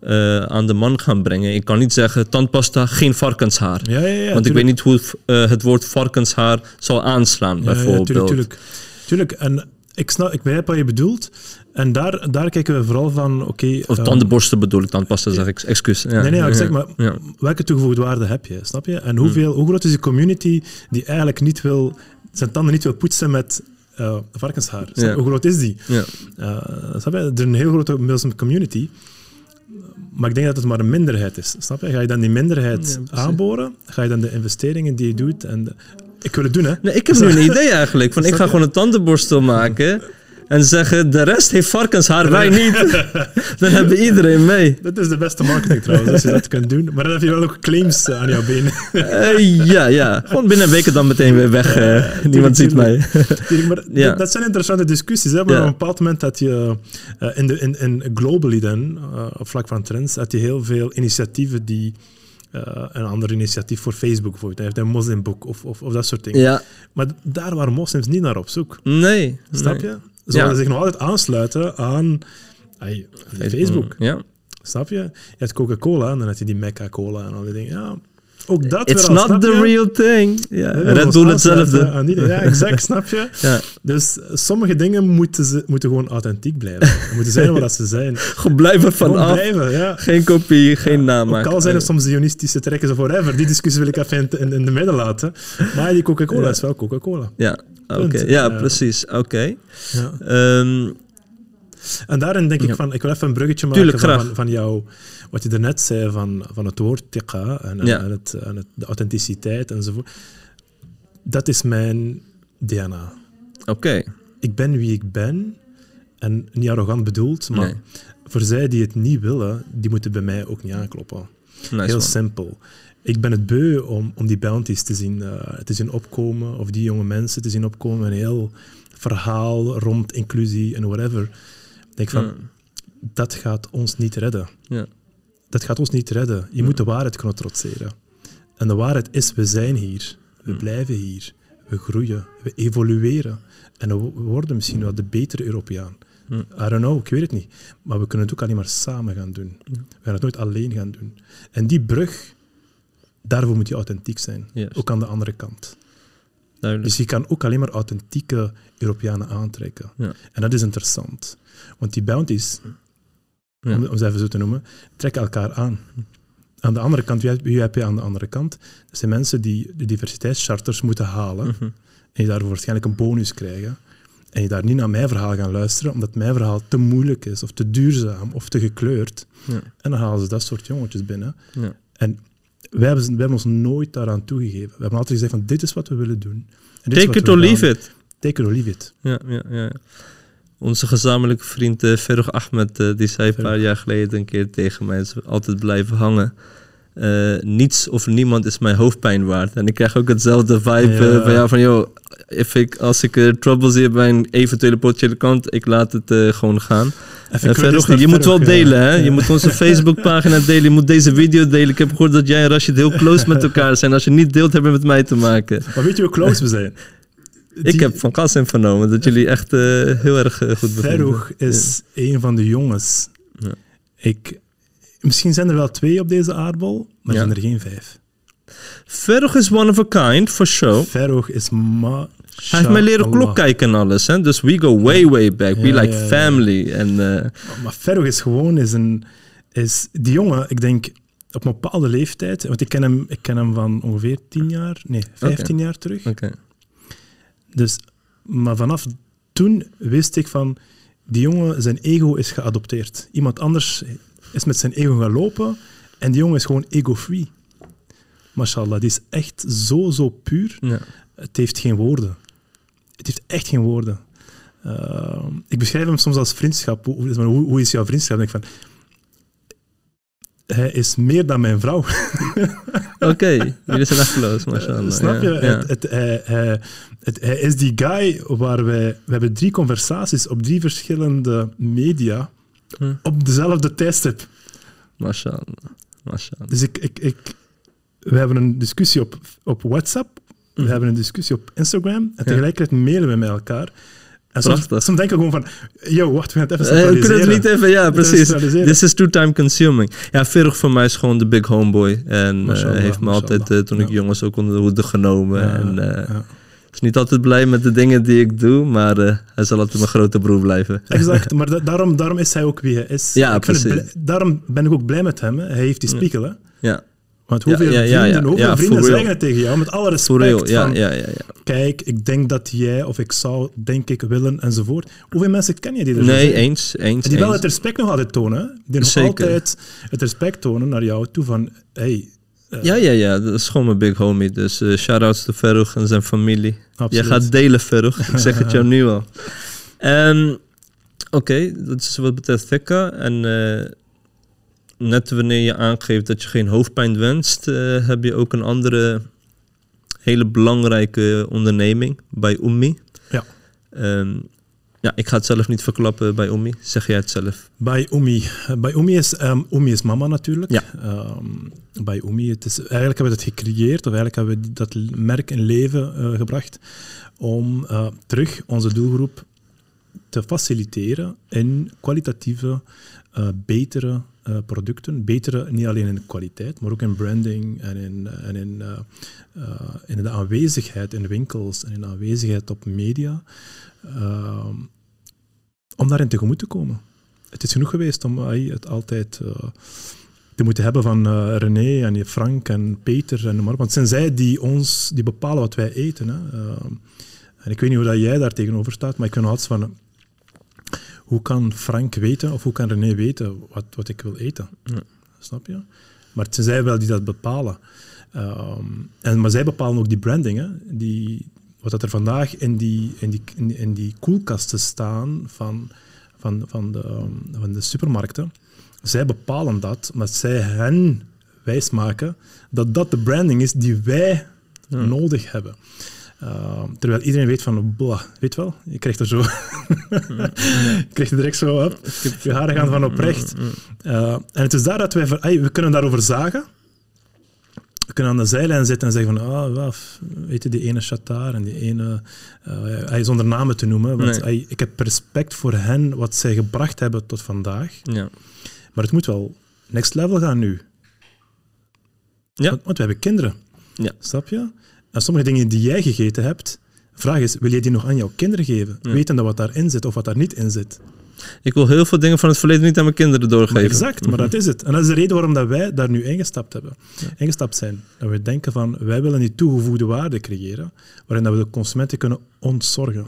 S1: eh, aan de man gaan brengen? Ik kan niet zeggen tandpasta, geen varkenshaar.
S2: Ja, ja, ja.
S1: Want ik weet niet hoe eh, het woord varkenshaar zal aanslaan, bijvoorbeeld.
S2: Ja, tuurlijk, tuurlijk. Tuurlijk, en ik, snap, ik begrijp wat je bedoelt. En daar, daar kijken we vooral van, oké...
S1: Of
S2: ehm,
S1: tandenborsten bedoel ik, tandpasta zeg ik, excuus. Ja.
S2: Nee, nee, ik zeg maar, welke toegevoegde waarde heb je, snap je? En hoeveel, hoe groot is de community die eigenlijk niet wil, zijn tanden niet wil poetsen met eh, varkenshaar? Hoe groot is die?
S1: Ja.
S2: Snap je? Er is een heel grote Muslim community, maar ik denk dat het maar een minderheid is, snap je? Ga je dan die minderheid
S1: Ja,
S2: aanboren? Ga je dan de investeringen die je doet en... de- ik wil het doen, hè?
S1: Nee, ik heb nu een idee eigenlijk. Van, ik ga gewoon een tandenborstel maken. En zeggen, de rest heeft varkenshaar, wij niet. Dan hebben iedereen mee.
S2: Dat is de beste marketing trouwens, als je dat kunt doen. Maar dan heb je wel ook claims eh, aan jouw benen.
S1: Eh, ja, ja. Gewoon binnen week dan meteen weer weg. eh, niemand ziet mij.
S2: Maar
S1: Ja.
S2: dat, zijn interessante discussies. Hè? Maar
S1: Ja.
S2: op een bepaald moment dat je in, de, in, in globally dan, op vlak van trends, had je heel veel initiatieven die een ander initiatief voor Facebook bijvoorbeeld. Hij heeft een moslimboek of, of, of dat soort dingen.
S1: Ja,
S2: Maar daar waren moslims niet naar op zoek.
S1: nee.
S2: Snap
S1: nee.
S2: je?
S1: Ja.
S2: zich nog altijd aansluiten aan ay, Facebook.
S1: Ja.
S2: Snap je? Je had Coca-Cola en dan had je die Mecca-Cola en al die dingen. Ja, ook dat
S1: It's
S2: snap
S1: not the
S2: je?
S1: real thing. Ja. Red Bull hetzelfde.
S2: Ja, exact, snap je?
S1: Ja.
S2: Dus sommige dingen moeten, ze, moeten gewoon authentiek blijven. Ze moeten zijn wat ze zijn.
S1: Gewoon blijven vanaf.
S2: blijven, ja.
S1: Geen kopie, geen namaak.
S2: Ook al zijn er soms zionistische trekken of whatever. Die discussie wil ik even in, in, in de midden laten. Maar die Coca-Cola is wel Coca-Cola.
S1: Ja, oké. Ja, precies. Oké.
S2: Ja.
S1: Ehm,
S2: En daarin denk ik van, ik wil even een bruggetje maken
S1: Tuurlijk,
S2: van, van, van jou, wat je daarnet zei van, van het woord tiqa en, en,
S1: Ja.
S2: en het, en het, de authenticiteit enzovoort. Dat is mijn DNA.
S1: Oké.
S2: Ik ben wie ik ben en niet arrogant bedoeld, maar
S1: Nee.
S2: voor zij die het niet willen, die moeten bij mij ook niet aankloppen.
S1: Nice
S2: Heel simpel. Ik ben het beu om, om die bounties te zien, eh, te zien opkomen, of die jonge mensen te zien opkomen. Een heel verhaal rond inclusie en whatever. Ik denk van,
S1: Ja.
S2: dat gaat ons niet redden.
S1: Ja.
S2: Dat gaat ons niet redden. Je moet de waarheid kunnen trotseren. En de waarheid is, we zijn hier. We blijven hier. We groeien. We evolueren. En we worden misschien wel de betere Europeaan. I don't know, ik weet het niet. Maar we kunnen het ook alleen maar samen gaan doen. We gaan het nooit alleen gaan doen. En die brug, daarvoor moet je authentiek zijn. Ook aan de andere kant.
S1: Duidelijk.
S2: Dus je kan ook alleen maar authentieke Europeanen aantrekken.
S1: Ja.
S2: En dat is interessant. Want die bounties,
S1: Ja.
S2: om, om ze even zo te noemen, trekken elkaar aan. Aan de andere kant, wie heb, je aan de andere kant? Dat zijn mensen die de diversiteitscharters moeten halen
S1: Mhm.
S2: en je daarvoor waarschijnlijk een bonus krijgen. En je daar niet naar mijn verhaal gaan luisteren, omdat mijn verhaal te moeilijk is, of te duurzaam, of te gekleurd.
S1: Ja.
S2: En dan halen ze dat soort jongetjes binnen.
S1: Ja.
S2: En wij hebben, wij hebben ons nooit daaraan toegegeven. We hebben altijd gezegd van dit is wat we willen doen. En
S1: Take it
S2: we
S1: or leave it.
S2: Take it or leave it.
S1: Ja, ja, ja. Onze gezamenlijke vriend uh, Ferrug Ahmed, eh, die zei een paar jaar geleden een keer tegen mij, altijd blijven hangen. Eh, niets of niemand is mijn hoofdpijn waard. En ik krijg ook hetzelfde vibe
S2: Ja.
S1: eh, van jou van, joh, if ik, als ik eh, trouble zie bij een eventuele potentiële kant, ik laat het eh, gewoon gaan.
S2: Even naar
S1: je moet wel
S2: Ferrug,
S1: delen, hè?
S2: ja.
S1: Je moet onze Facebookpagina delen, je moet deze video delen. Ik heb gehoord dat jij en Rashid heel close met elkaar zijn. Als je niet deelt, heb je met mij te maken.
S2: Maar weet je hoe close we zijn?
S1: Ik heb van Kassim vernomen dat jullie echt eh, heel erg eh, goed bevinden.
S2: Ferrug is een van de jongens.
S1: Ja.
S2: Ik, misschien zijn er wel twee op deze aardbol, maar
S1: Ja.
S2: zijn er geen vijf.
S1: Ferrug is one of a kind, for sure.
S2: Ferrug is ma.
S1: Hij heeft mij leren klok kijken en alles, hè. Dus we go way, way back. We like family. En eh,
S2: Maar Ferrug is gewoon is een. Is die jongen, ik denk op een bepaalde leeftijd, want ik ken hem, ik ken hem van ongeveer tien jaar, nee, vijftien jaar terug.
S1: oké.
S2: Dus, maar vanaf toen wist ik van, die jongen, zijn ego is geadopteerd. Iemand anders is met zijn ego gaan lopen en die jongen is gewoon ego-free. Mashallah, die is echt zo, zo puur.
S1: Ja.
S2: Het heeft geen woorden. Het heeft echt geen woorden. Uh, ik beschrijf hem soms als vriendschap. Hoe, hoe, hoe is jouw vriendschap? Denk ik van, hij is meer dan mijn vrouw.
S1: Oké, jullie zijn echt close, mashallah.
S2: Snap je?
S1: Ja, ja.
S2: Het, het, hij, hij, het, hij is die guy waar wij... We hebben drie conversaties op drie verschillende media
S1: Hm.
S2: op dezelfde tijdstip.
S1: Mashallah. Mashallah.
S2: Dus ik, ik, ik, we hebben een discussie op, op WhatsApp, we
S1: Mhm.
S2: hebben een discussie op Instagram en tegelijkertijd mailen we met elkaar. En soms, soms denken we gewoon van, yo, wacht, we gaan het even
S1: Eh, we kunnen het
S2: centraliseren.
S1: niet even, ja, precies.
S2: centraliseren.
S1: This is too time consuming. Ja, Ferrug voor mij is gewoon de big homeboy. En eh, heeft me altijd, eh, toen ik
S2: Ja.
S1: jong was, ook onder de hoede genomen.
S2: Ja,
S1: en
S2: ja.
S1: is niet altijd blij met de dingen die ik doe, maar hij zal altijd mijn grote broer blijven.
S2: Exact, maar da- daarom, daarom is hij ook wie hij is.
S1: Ja,
S2: Ik
S1: precies.
S2: blij- daarom ben ik ook blij met hem. Hè. Hij heeft die spiegel. Hè.
S1: Ja,
S2: Want hoeveel
S1: ja, ja,
S2: vrienden, hoeveel vrienden zeggen het tegen jou, met alle respect, van,
S1: ja, ja, ja.
S2: kijk, ik denk dat jij, of ik zou, denk ik, willen, enzovoort. Hoeveel mensen ken je die er
S1: Nee, eens, eens,
S2: En die wel
S1: eens.
S2: het respect nog altijd tonen. Die nog
S1: Zeker.
S2: altijd het respect tonen naar jou toe van, hey, eh,
S1: Ja, ja, ja, dat is gewoon mijn big homie. Dus eh shout-outs to Ferrug en zijn familie.
S2: absoluut.
S1: Jij gaat delen, Ferrug. Ik zeg het jou nu al. Ehm, Oké, dat is wat betreft Thekka. En eh, net wanneer je aangeeft dat je geen hoofdpijn wenst, eh, heb je ook een andere hele belangrijke onderneming bij Ummi.
S2: Ja.
S1: Ehm, ja, ik ga het zelf niet verklappen bij Ummi. Zeg jij het zelf?
S2: Bij Umi. Bij Umi is, Umi is mama natuurlijk.
S1: Ja.
S2: Ehm, bij Umi, het is, eigenlijk hebben we het gecreëerd, of eigenlijk hebben we dat merk in leven eh, gebracht, om eh, terug onze doelgroep te faciliteren in kwalitatieve, betere eh, producten. Betere niet alleen in kwaliteit, maar ook in branding en in, en in, eh, eh, in de aanwezigheid in winkels en in de aanwezigheid op media. Om daarin tegemoet te komen. Het is genoeg geweest om eh, het altijd te moeten hebben van René en Frank en Peter en noem. Want het zijn zij die ons die bepalen wat wij eten. Hè. En ik weet niet hoe dat jij daar tegenover staat, maar ik ben altijd van... Hoe kan Frank weten of hoe kan René weten wat, wat ik wil eten?
S1: Ja.
S2: Snap je? Maar het zijn zij wel die dat bepalen. Ehm, en, maar zij bepalen ook die branding. Hè? Die, wat dat er vandaag in die, in die, in, in die koelkasten staan van, van, van, de, van de supermarkten. Zij bepalen dat, maar zij hen wijsmaken dat dat de branding is die wij
S1: Ja.
S2: nodig hebben. Ehm, terwijl iedereen weet van, blah, weet wel, je krijgt er zo, je krijgt er direct zo op, je haren gaan van oprecht. Uh, en het is daar dat wij, ay, we kunnen daarover zagen. We kunnen aan de zijlijn zitten en zeggen van, ah, weet je, die ene Shatar en die ene, uh, ay, zonder namen te noemen, want
S1: Nee.
S2: ik heb respect voor hen, wat zij gebracht hebben tot vandaag.
S1: Ja.
S2: Maar het moet wel next level gaan nu.
S1: Ja.
S2: Want, want we hebben kinderen.
S1: Ja.
S2: Snap je? En sommige dingen die jij gegeten hebt, vraag is, wil je die nog aan jouw kinderen geven?
S1: Ja.
S2: Weten dat wat daarin zit of wat daar niet in zit.
S1: Ik wil heel veel dingen van het verleden niet aan mijn kinderen doorgeven.
S2: Maar exact, maar dat is het. En dat is de reden waarom dat wij daar nu ingestapt hebben. Ingestapt zijn. Dat we denken van, wij willen die toegevoegde waarde creëren, waarin dat we de consumenten kunnen ontzorgen.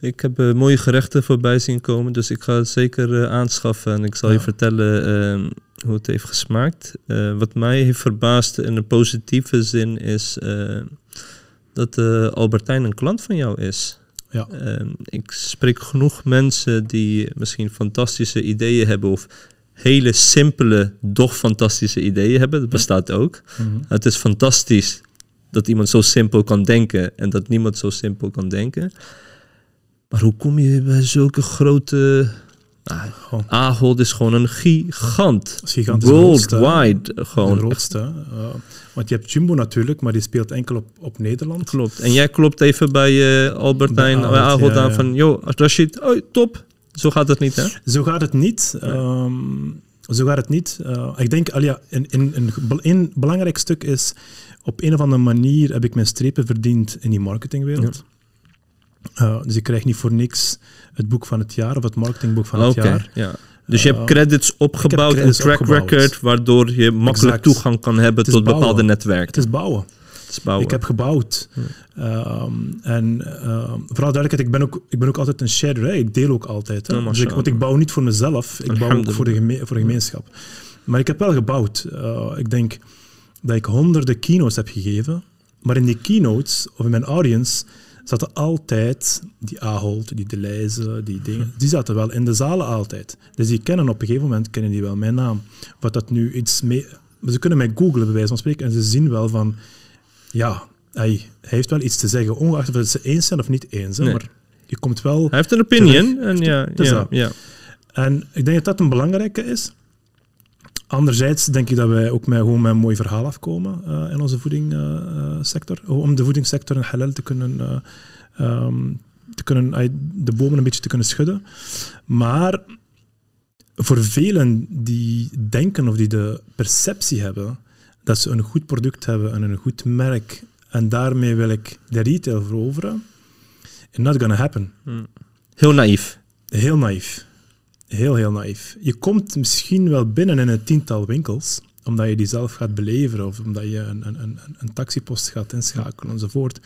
S1: Ik heb eh, mooie gerechten voorbij zien komen, dus ik ga het zeker eh, aanschaffen. En ik zal je vertellen eh, hoe het heeft gesmaakt. Eh, wat mij heeft verbaasd in een positieve zin is dat Albertijn een klant van jou is.
S2: Ja.
S1: Eh, ik spreek genoeg mensen die misschien fantastische ideeën hebben of hele simpele, doch fantastische ideeën hebben. Dat bestaat ook. Het is fantastisch dat iemand zo simpel kan denken en dat niemand zo simpel kan denken. Maar hoe kom je bij zulke grote... Nou,
S2: Gewoon.
S1: Ahold is gewoon een gigant.
S2: Hè?
S1: Worldwide.
S2: De
S1: Gewoon.
S2: grootste. Uh, want je hebt Jumbo natuurlijk, maar die speelt enkel op, op Nederland.
S1: Klopt. En jij klopt even bij eh, Albertijn,
S2: Bij Ahold, ja,
S1: aan
S2: ja.
S1: van... Yo, Rashid, oh, top. Zo gaat het niet, hè?
S2: Zo gaat het niet. Ehm, zo gaat het niet. Uh, ik denk, al ja, een, een, een, een belangrijk stuk is, op een of andere manier heb ik mijn strepen verdiend in die marketingwereld. Uh, dus ik krijg niet voor niks het boek van het jaar of het marketingboek van het
S1: Oké,
S2: jaar.
S1: ja. Dus je hebt
S2: Uh,
S1: credits opgebouwd,
S2: credits
S1: een track
S2: opgebouwd.
S1: record, waardoor je makkelijk
S2: Exact.
S1: toegang kan hebben tot
S2: bouwen.
S1: bepaalde netwerken.
S2: Het is bouwen.
S1: Het is bouwen.
S2: Ik heb gebouwd. Ehm, en ehm, vooral duidelijkheid, ik ben, ook, ik ben ook altijd een sharer. Ik deel ook altijd. Hè.
S1: Ja,
S2: dus ik, want ik bouw niet voor mezelf, ik bouw ook voor de, geme- voor de gemeenschap. Maar ik heb wel gebouwd. Uh, ik denk dat ik honderden keynotes heb gegeven. Maar in die keynotes, of in mijn audience, zaten altijd die Ahold, die Deleuze, die dingen. Die zaten wel in de zalen altijd. Dus die kennen op een gegeven moment kennen die wel mijn naam. Wat dat nu iets mee... Ze kunnen mij googlen, bij wijze van spreken, en ze zien wel van... Ja, hij, hij heeft wel iets te zeggen, ongeacht of het ze eens zijn of niet eens. Hè,
S1: Nee.
S2: Maar je komt wel...
S1: Hij heeft een opinion.
S2: Terug.
S1: En ja, ja, ja.
S2: En ik denk dat dat een belangrijke is. Anderzijds denk ik dat wij ook met, gewoon met een mooi verhaal afkomen eh, in onze voedingssector. om de voedingssector in halal te kunnen, eh, ehm, te kunnen eh, de bomen een beetje te kunnen schudden. Maar voor velen die denken of die de perceptie hebben dat ze een goed product hebben en een goed merk en daarmee wil ik de retail veroveren, it's not gonna happen.
S1: Heel naïef.
S2: Heel naïef. Heel, heel naïef. Je komt misschien wel binnen in een tiental winkels, omdat je die zelf gaat beleven of omdat je een, een, een, een taxipost gaat inschakelen enzovoort.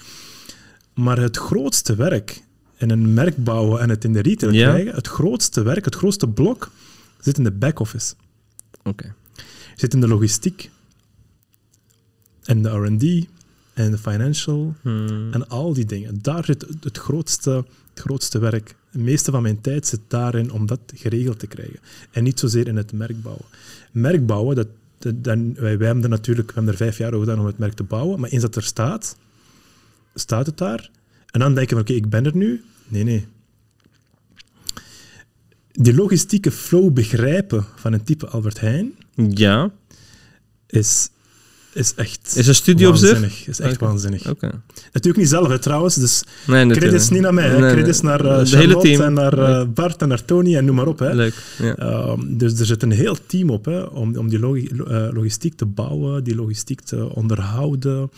S2: Maar het grootste werk in een merk bouwen en het in de retail
S1: Ja.
S2: krijgen, het grootste werk, het grootste blok, zit in de back-office.
S1: Oké.
S2: Zit in de logistiek, en de R&D, en de financial,
S1: Hmm.
S2: en al die dingen. Daar zit het grootste, het grootste werk. Het meeste van mijn tijd zit daarin om dat geregeld te krijgen. En niet zozeer in het merk bouwen. Merk bouwen, dat, dat, dan- wij, wij hebben er natuurlijk we hebben er vijf jaar over gedaan om het merk te bouwen. Maar eens dat er staat, staat het daar. En dan denken we, oké, ik ben er nu. Nee, nee. Die logistieke flow begrijpen van een type Albert Heijn
S1: Ja.
S2: is, is echt
S1: Is een studie op zich?
S2: Is echt waanzinnig. Natuurlijk niet zelf, hè, trouwens. Dus
S1: Nee.
S2: Credits niet naar mij, hè.
S1: Nee, nee.
S2: credits naar
S1: Het
S2: Charlotte
S1: hele team.
S2: en naar eh, Bart en naar Tony en noem maar op. Hè.
S1: Leuk. Ja.
S2: Ehm, dus er zit een heel team op hè, om, om die eh, logistiek te bouwen, die logistiek te onderhouden,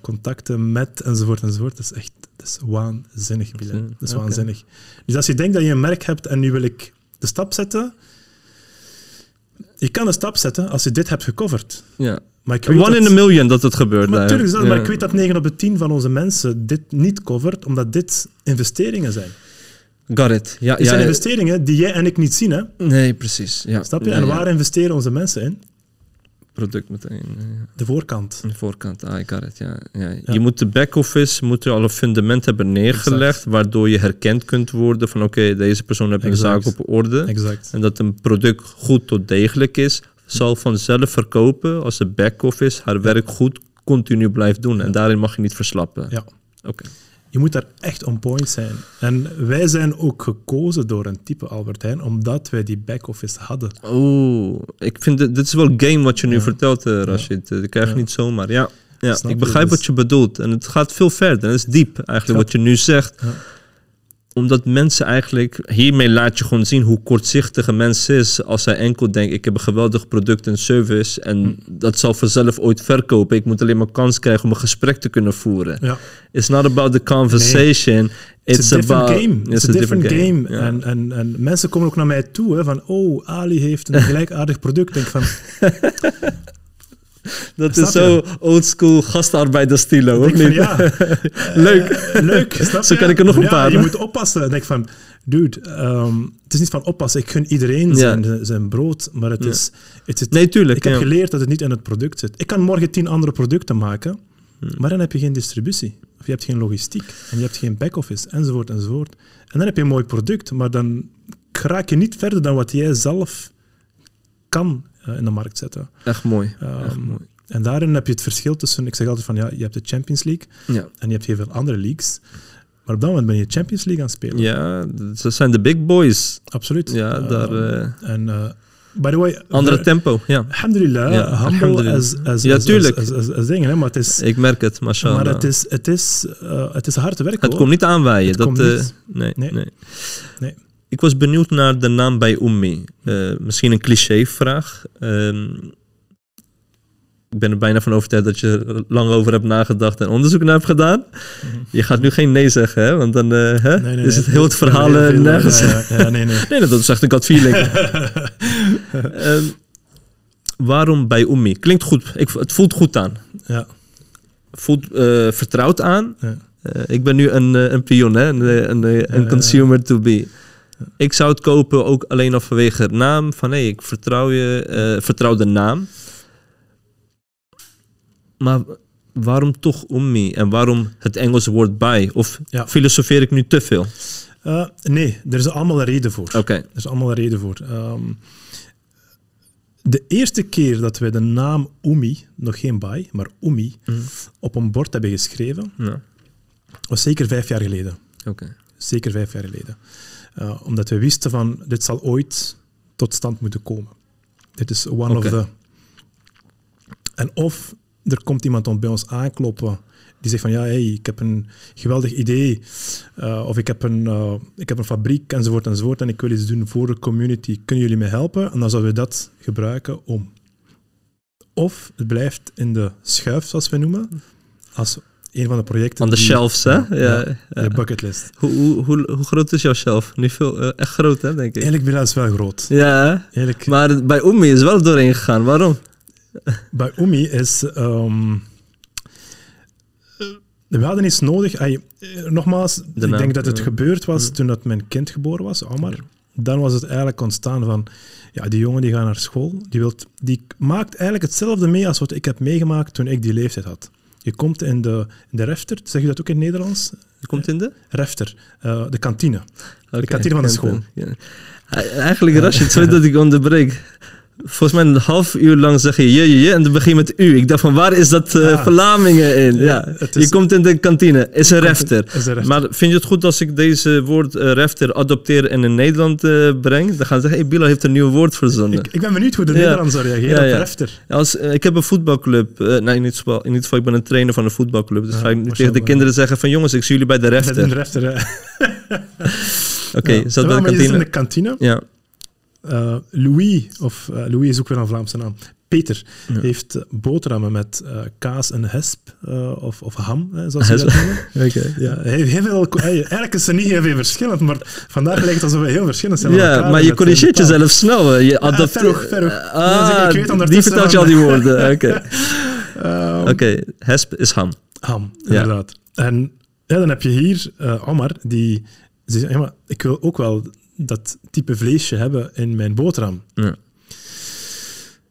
S2: contacten met enzovoort enzovoort. Dat is echt dat is waanzinnig, Bilal. Dat is waanzinnig. Dus als je denkt dat je een merk hebt en nu wil ik de stap zetten, je kan de stap zetten als je dit hebt gecoverd.
S1: ja.
S2: Maar ik weet
S1: One
S2: dat-
S1: in a million dat het gebeurt.
S2: maar,
S1: daar.
S2: tuurlijk is dat,
S1: Ja.
S2: maar ik weet dat 9 op de 10 van onze mensen dit niet covert, omdat dit investeringen zijn.
S1: Got it. Ja, ja,
S2: zijn investeringen die jij en ik niet zien, hè?
S1: Nee, precies. Ja.
S2: Snap je?
S1: Ja,
S2: en
S1: ja.
S2: waar investeren onze mensen in?
S1: Product meteen. ja.
S2: De voorkant.
S1: De voorkant, ah, ik it. Ja, ja.
S2: Ja.
S1: Je moet de back-office, moet al een fundament hebben neergelegd,
S2: Exact.
S1: waardoor je herkend kunt worden van oké, deze persoon heeft een zaak op orde.
S2: Exact.
S1: En dat een product goed tot degelijk is, zal vanzelf verkopen als de back-office haar werk goed continu blijft doen. En daarin mag je niet verslappen.
S2: Ja.
S1: Oké.
S2: Je moet daar echt on point zijn. En wij zijn ook gekozen door een type Albert Heijn, omdat wij die back-office hadden.
S1: Oeh, ik vind dit, dit is wel game wat je nu
S2: Ja.
S1: vertelt, eh, Rashid. Eh, Dat krijg je niet zomaar. Ja, ja
S2: Snap
S1: ik
S2: je?
S1: begrijp
S2: Dus-
S1: wat je bedoelt. En het gaat veel verder. Het is diep eigenlijk
S2: gaat-
S1: wat je nu zegt. Omdat mensen eigenlijk, hiermee laat je gewoon zien hoe kortzichtig een mens is als hij enkel denkt, ik heb een geweldig product en service en dat zal vanzelf ooit verkopen. Ik moet alleen maar kans krijgen om een gesprek te kunnen voeren.
S2: Ja.
S1: It's not about the conversation.
S2: It's,
S1: It's,
S2: a different
S1: about,
S2: game. It's, a different, game.
S1: Ja.
S2: En, en, en mensen komen ook naar mij toe hè, van, oh, Ali heeft een gelijkaardig product. Denk ik van,
S1: dat
S2: Snap
S1: is zo oldschool gastarbeiderstilo,
S2: van
S1: niet?
S2: ja,
S1: Leuk.
S2: eh, leuk. Snap
S1: Zo
S2: je?
S1: kan ik er nog een
S2: ja,
S1: paar,
S2: Je
S1: hè?
S2: moet oppassen. Dan denk ik van, dude, ehm, het is niet van oppassen. Ik gun iedereen zijn, zijn brood, maar het is... Het
S1: Nee, tuurlijk.
S2: ik heb geleerd dat het niet in het product zit. Ik kan morgen tien andere producten maken,
S1: Hmm.
S2: maar dan heb je geen distributie. Of je hebt geen logistiek. En je hebt geen back-office, enzovoort, enzovoort. En dan heb je een mooi product, maar dan raak je niet verder dan wat jij zelf kan in de markt zetten.
S1: Echt mooi. Echt
S2: Ehm,
S1: mooi.
S2: En daarin heb je het verschil tussen... Ik zeg altijd van, ja, je hebt de Champions League
S1: Ja.
S2: en je hebt heel veel andere leagues. Maar op dat moment ben je Champions League aan het spelen.
S1: ja, ze zijn de big boys.
S2: Absoluut.
S1: Ja,
S2: Ehm,
S1: daar... eh,
S2: En, eh, by the way...
S1: andere tempo, ja.
S2: Alhamdulillah,
S1: Ja,
S2: humble
S1: alhamdulillah.
S2: As, as,
S1: Ja, tuurlijk.
S2: As, as, as dingen, hè, maar het is...
S1: Ik merk het, mashallah.
S2: Maar het is, het is, eh, het is hard werken.
S1: Het
S2: hoor.
S1: komt niet aanwaaien.
S2: Het
S1: dat,
S2: komt
S1: eh,
S2: niet.
S1: nee, nee.
S2: Nee. Nee.
S1: Ik was benieuwd naar de naam bij Ummi. Eh, misschien een cliché-vraag. Ehm, ik ben er bijna van overtuigd dat je er lang over hebt nagedacht en onderzoek naar hebt gedaan. Je gaat nu geen nee zeggen, hè? want dan eh, hè?
S2: Nee, nee,
S1: is het heel het verhaal eh, nergens.
S2: Ja, nee, nee.
S1: Nee, dat is echt een feeling. Ehm, waarom bij Ummi? Klinkt goed. Ik, het voelt goed aan.
S2: Ja,
S1: Voelt vertrouwd aan.
S2: ja.
S1: Ik ben nu een, een pion, hè? een, een, een consumer to be. Ik zou het kopen ook alleen al vanwege het naam. Van hé, ik vertrouw je, eh, vertrouw de naam. Maar waarom toch Ummi? En waarom het Engelse woord bij? Of
S2: Ja.
S1: filosofeer ik nu te veel?
S2: Eh, nee, er is allemaal een reden voor.
S1: Oké,
S2: Er is allemaal een reden voor. Ehm, de eerste keer dat wij de naam Umi, nog geen Bai, maar Umi,
S1: Mhm.
S2: op een bord hebben geschreven,
S1: ja,
S2: was zeker vijf jaar geleden.
S1: oké.
S2: Zeker vijf jaar geleden. Eh, omdat we wisten van, dit zal ooit tot stand moeten komen. Dit is one of the... En of er komt iemand bij ons aankloppen die zegt van, ja, hey, ik heb een geweldig idee, eh, of ik heb, een, eh, ik heb een fabriek, enzovoort, enzovoort, en ik wil iets doen voor de community. Kunnen jullie mij helpen? En dan zouden we dat gebruiken om... Of het blijft in de schuif, zoals we noemen, als een van de projecten...
S1: The
S2: die-
S1: shelves, hè? Ja,
S2: Ja,
S1: ja.
S2: de bucketlist.
S1: Hoe, hoe, hoe, hoe groot is jouw shelf? Niet veel, eh, echt groot, hè, denk ik.
S2: Eigenlijk Bilal is wel groot.
S1: Ja, hè?
S2: Eigenlijk,
S1: maar bij Ummi is wel doorheen gegaan. Waarom?
S2: bij Umi is... ehm, eh, we hadden iets nodig. Ay, eh, nogmaals, ik
S1: naam,
S2: denk dat het gebeurd was
S1: Ja.
S2: toen dat mijn kind geboren was, Omar. Dan was het eigenlijk ontstaan van... Ja, die jongen die gaat naar school. Die, wilt, die maakt eigenlijk hetzelfde mee als wat ik heb meegemaakt toen ik die leeftijd had. Je komt in de, in de refter, zeg je dat ook in het Nederlands?
S1: Je komt in de?
S2: Refter, eh, de kantine.
S1: Oké,
S2: kantine van de school.
S1: Ja. Hij- Eigenlijk, Rashid, sorry dat ik onderbreek. Volgens mij een half uur lang zeg je je, je, je en dan begin je met u. Ik dacht van, waar is dat verlamingen in? Ja, Je komt in de kantine, is een refter.
S2: Is een refter.
S1: Maar vind je het goed als ik deze woord eh, refter adopteer en in Nederland eh, breng? Dan gaan ze zeggen, hey, heeft een nieuw woord verzonnen.
S2: ik, ik ben benieuwd hoe de
S1: Ja.
S2: Nederlanders zou reageren op refter.
S1: Als, ik heb een voetbalclub. nee, in ieder, geval, in ieder geval, ik ben een trainer van een voetbalclub. Dus ga ik nu tegen de kinderen zeggen van... Jongens, ik zie jullie bij de
S2: Met een
S1: refter.
S2: refter, hè.
S1: Oké, zat bij de
S2: zit in
S1: kantine.
S2: de kantine.
S1: Ja,
S2: Eh, Louis, of eh, Louis is ook weer een Vlaamse naam. Peter
S1: Ja.
S2: heeft boterhammen met eh, kaas en hesp, of, of ham, hè, zoals ze dat noemen.
S1: oké.
S2: Ja, hij hij- eigenlijk is er niet heel veel verschillend, maar vandaag lijkt het alsof we heel verschillend zijn.
S1: Ja, maar je corrigeert jezelf snel. Je adopteert...
S2: verhoog, verhoog.
S1: Ah,
S2: Ja, dus ik weet
S1: die vertelt je al die woorden. Oké,
S2: Ehm,
S1: Oké, hesp is ham.
S2: Ham,
S1: Ja.
S2: inderdaad. En ja, dan heb je hier Omar, die zegt, ja, maar ik wil ook wel dat type vleesje hebben in mijn boterham.
S1: Ja.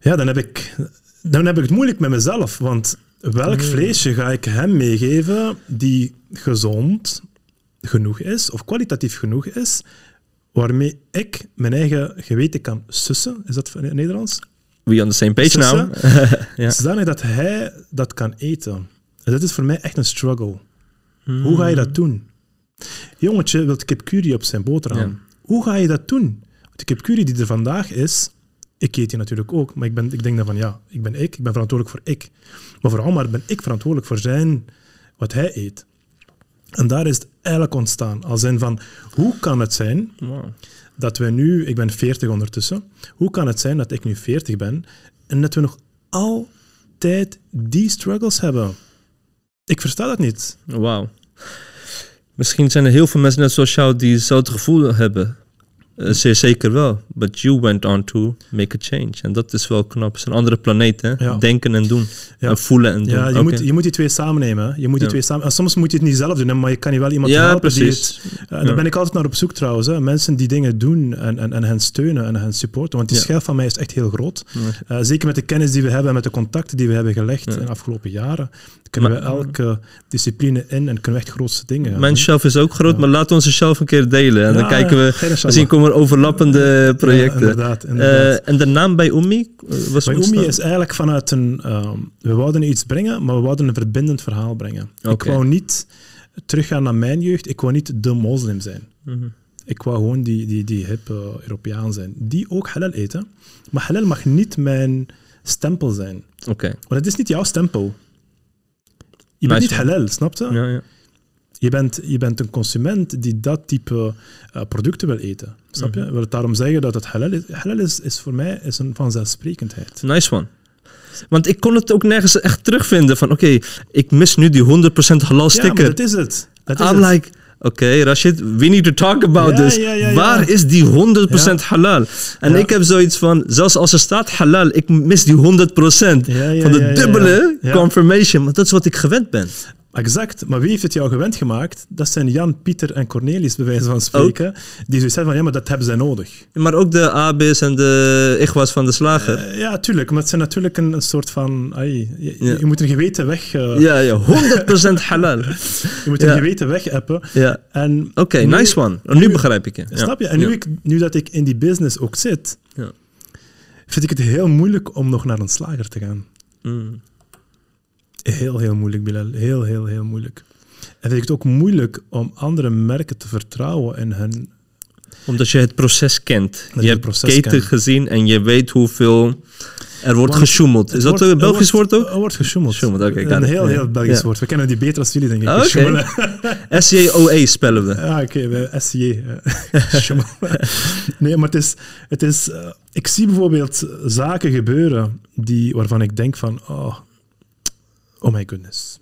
S2: Ja, dan heb ik, dan heb ik het moeilijk met mezelf, want welk vleesje ga ik hem meegeven die gezond genoeg is, of kwalitatief genoeg is, waarmee ik mijn eigen geweten kan sussen, is dat in het Nederlands?
S1: We on the same page now. ja.
S2: Zodanig dat hij dat kan eten. En dat is voor mij echt een struggle. Hoe ga je dat doen? Jongetje wil kip curry op zijn boterham.
S1: Ja.
S2: Hoe ga je dat doen? Want de kip curry die er vandaag is, ik eet die natuurlijk ook, maar ik, ben, ik denk dan van ja, ik ben ik, ik ben verantwoordelijk voor ik. Maar voor Omar ben ik verantwoordelijk voor zijn, wat hij eet. En daar is het eigenlijk ontstaan. Als in van, hoe kan het zijn
S1: Wow.
S2: dat we nu, ik ben 40 ondertussen, hoe kan het zijn dat ik nu 40 ben en dat we nog altijd die struggles hebben? Ik versta dat niet.
S1: Wauw. Misschien zijn er heel veel mensen net zoals jou die hetzelfde gevoel hebben. Eh, zeer zeker wel. But you went on to make a change. En dat is wel knap. Het is een andere planeet, hè?
S2: Ja.
S1: Denken en doen.
S2: Ja.
S1: En voelen en doen.
S2: Ja, je, moet, je moet die twee samen nemen. hè. Je moet die twee samen, en soms moet je het niet zelf doen, hè, maar je kan je wel iemand helpen die
S1: precies.
S2: het... eh, daar ben ik altijd naar op zoek trouwens. Hè. Mensen die dingen doen en, en, en hen steunen en hen supporten. Want die schijf van mij is echt heel groot. Eh, zeker met de kennis die we hebben en met de contacten die we hebben gelegd in de afgelopen jaren, kunnen
S1: Maar-
S2: we elke discipline in en kunnen we echt grootste dingen
S1: Mijn shelf is ook groot, maar laat onze shelf een keer delen. En dan kijken we, misschien komen er overlappende projecten.
S2: Ja, inderdaad. inderdaad.
S1: Eh, en de naam bij Umi eh, was
S2: Bij? Oemi is eigenlijk vanuit een... ehm, we wouden iets brengen, maar we wouden een verbindend verhaal brengen. Ik wou niet teruggaan naar mijn jeugd. Ik wou niet de moslim zijn.
S1: Mhm.
S2: Ik wou gewoon die, die, die hip eh, Europeaan zijn. Die ook halal eten. Maar halal mag niet mijn stempel zijn.
S1: Oké,
S2: Want het is niet jouw stempel. Je bent niet halal, snap je?
S1: ja, ja.
S2: Je, bent, je bent een consument die dat type eh, producten wil eten. Snap je?
S1: Mhm.
S2: Wil het daarom zeggen dat het halal is. Halal is, is voor mij is een vanzelfsprekendheid.
S1: Nice one. Want ik kon het ook nergens echt terugvinden van, oké, ik mis nu die 100% halal
S2: Ja,
S1: sticker.
S2: dat is het. Dat is
S1: I'm like, oké, Rashid, we need to talk about
S2: Ja,
S1: this.
S2: ja, ja, ja.
S1: Waar is die 100% halal? En
S2: Ja.
S1: ik heb zoiets van, zelfs als er staat halal, ik mis die 100%
S2: Ja, ja,
S1: van de
S2: ja, ja,
S1: dubbele
S2: ja. Ja.
S1: confirmation. Want dat is wat ik gewend ben.
S2: Exact. Maar wie heeft het jou gewend gemaakt? Dat zijn Jan, Pieter en Cornelis, bij wijze van spreken. Die zoiets hebben van, ja, maar dat hebben zij nodig.
S1: Maar ook de AB's en de Igwas van de slager.
S2: Eh, ja, tuurlijk. Maar het zijn natuurlijk een, een soort van... ai, je,
S1: Ja.
S2: je moet een geweten weg... eh,
S1: ja, ja, 100% halal.
S2: Je moet een
S1: Ja.
S2: geweten weg appen.
S1: Ja.
S2: En
S1: Oké,
S2: nu-
S1: nice one. Oh, nu begrijp ik je.
S2: Snap je? En nu, ik, nu dat ik in die business ook zit,
S1: Ja.
S2: vind ik het heel moeilijk om nog naar een slager te gaan.
S1: Mm.
S2: Heel, heel moeilijk, Bilal. Heel, heel, heel moeilijk. En vind ik het ook moeilijk om andere merken te vertrouwen in hun...
S1: Omdat je het proces kent.
S2: je
S1: hebt
S2: proces
S1: keten
S2: kent.
S1: gezien en je weet hoeveel er wordt gesjoemeld. Is dat een Belgisch woord ook?
S2: Er wordt gesjoemeld.
S1: Oké,
S2: Een heel, heel. Belgisch
S1: Ja.
S2: woord. We kennen die beter als jullie, denk ik.
S1: Ah.
S2: Gesjoemelen.
S1: S-J-O-E spellen we.
S2: Ja, oké, bij SJ. eh, nee, maar het is... Het is eh, ik zie bijvoorbeeld zaken gebeuren die, waarvan ik denk van... Oh, oh my goodness.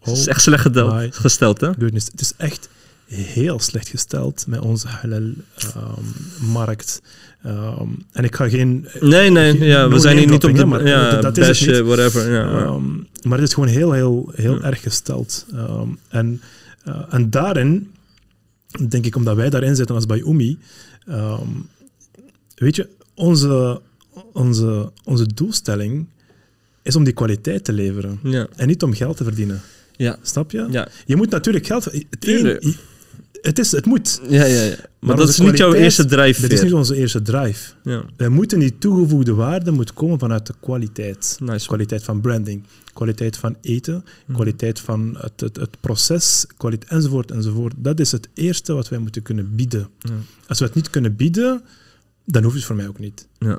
S1: Het is
S2: Oh
S1: echt slecht gedeld, gesteld, hè?
S2: goodness. Het is echt heel slecht gesteld met onze halal-markt. Ehm, en ik ga geen...
S1: Nee, nee, ja, we zijn hier niet op de...
S2: maar
S1: ja,
S2: dat- is het niet.
S1: whatever. Ja, maar-
S2: Ehm, maar het is gewoon heel, heel, heel
S1: Ja.
S2: erg gesteld. Ehm, en, eh, en daarin, denk ik, omdat wij daarin zitten als bij Umi, ehm, weet je, onze, onze, onze doelstelling is om die kwaliteit te leveren.
S1: ja,
S2: En niet om geld te verdienen.
S1: ja,
S2: Snap je?
S1: ja,
S2: Je moet natuurlijk geld... Het,
S1: Tuurlijk.
S2: een- het, is, het moet.
S1: ja, ja, ja. Maar, dat is niet jouw eerste drijfveer.
S2: Dit is niet onze eerste drive.
S1: Ja,
S2: Wij moeten die toegevoegde waarde moet komen vanuit de kwaliteit.
S1: nice.
S2: Kwaliteit van branding, kwaliteit van eten, kwaliteit van het, het, het proces, kwaliteit, enzovoort, enzovoort. Dat is het eerste wat wij moeten kunnen bieden.
S1: Ja.
S2: Als we het niet kunnen bieden, dan hoeft het voor mij ook niet.
S1: Ja.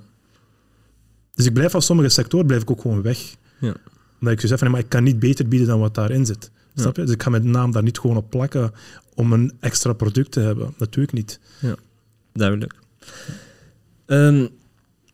S2: Dus ik blijf van sommige sectoren blijf ik ook gewoon weg.
S1: Ja.
S2: Omdat ik zo zeg van, maar ik kan niet beter bieden dan wat daarin zit.
S1: Ja.
S2: Snap je? Dus ik ga mijn naam daar niet gewoon op plakken om een extra product te hebben. Ik niet.
S1: Duidelijk. Ehm,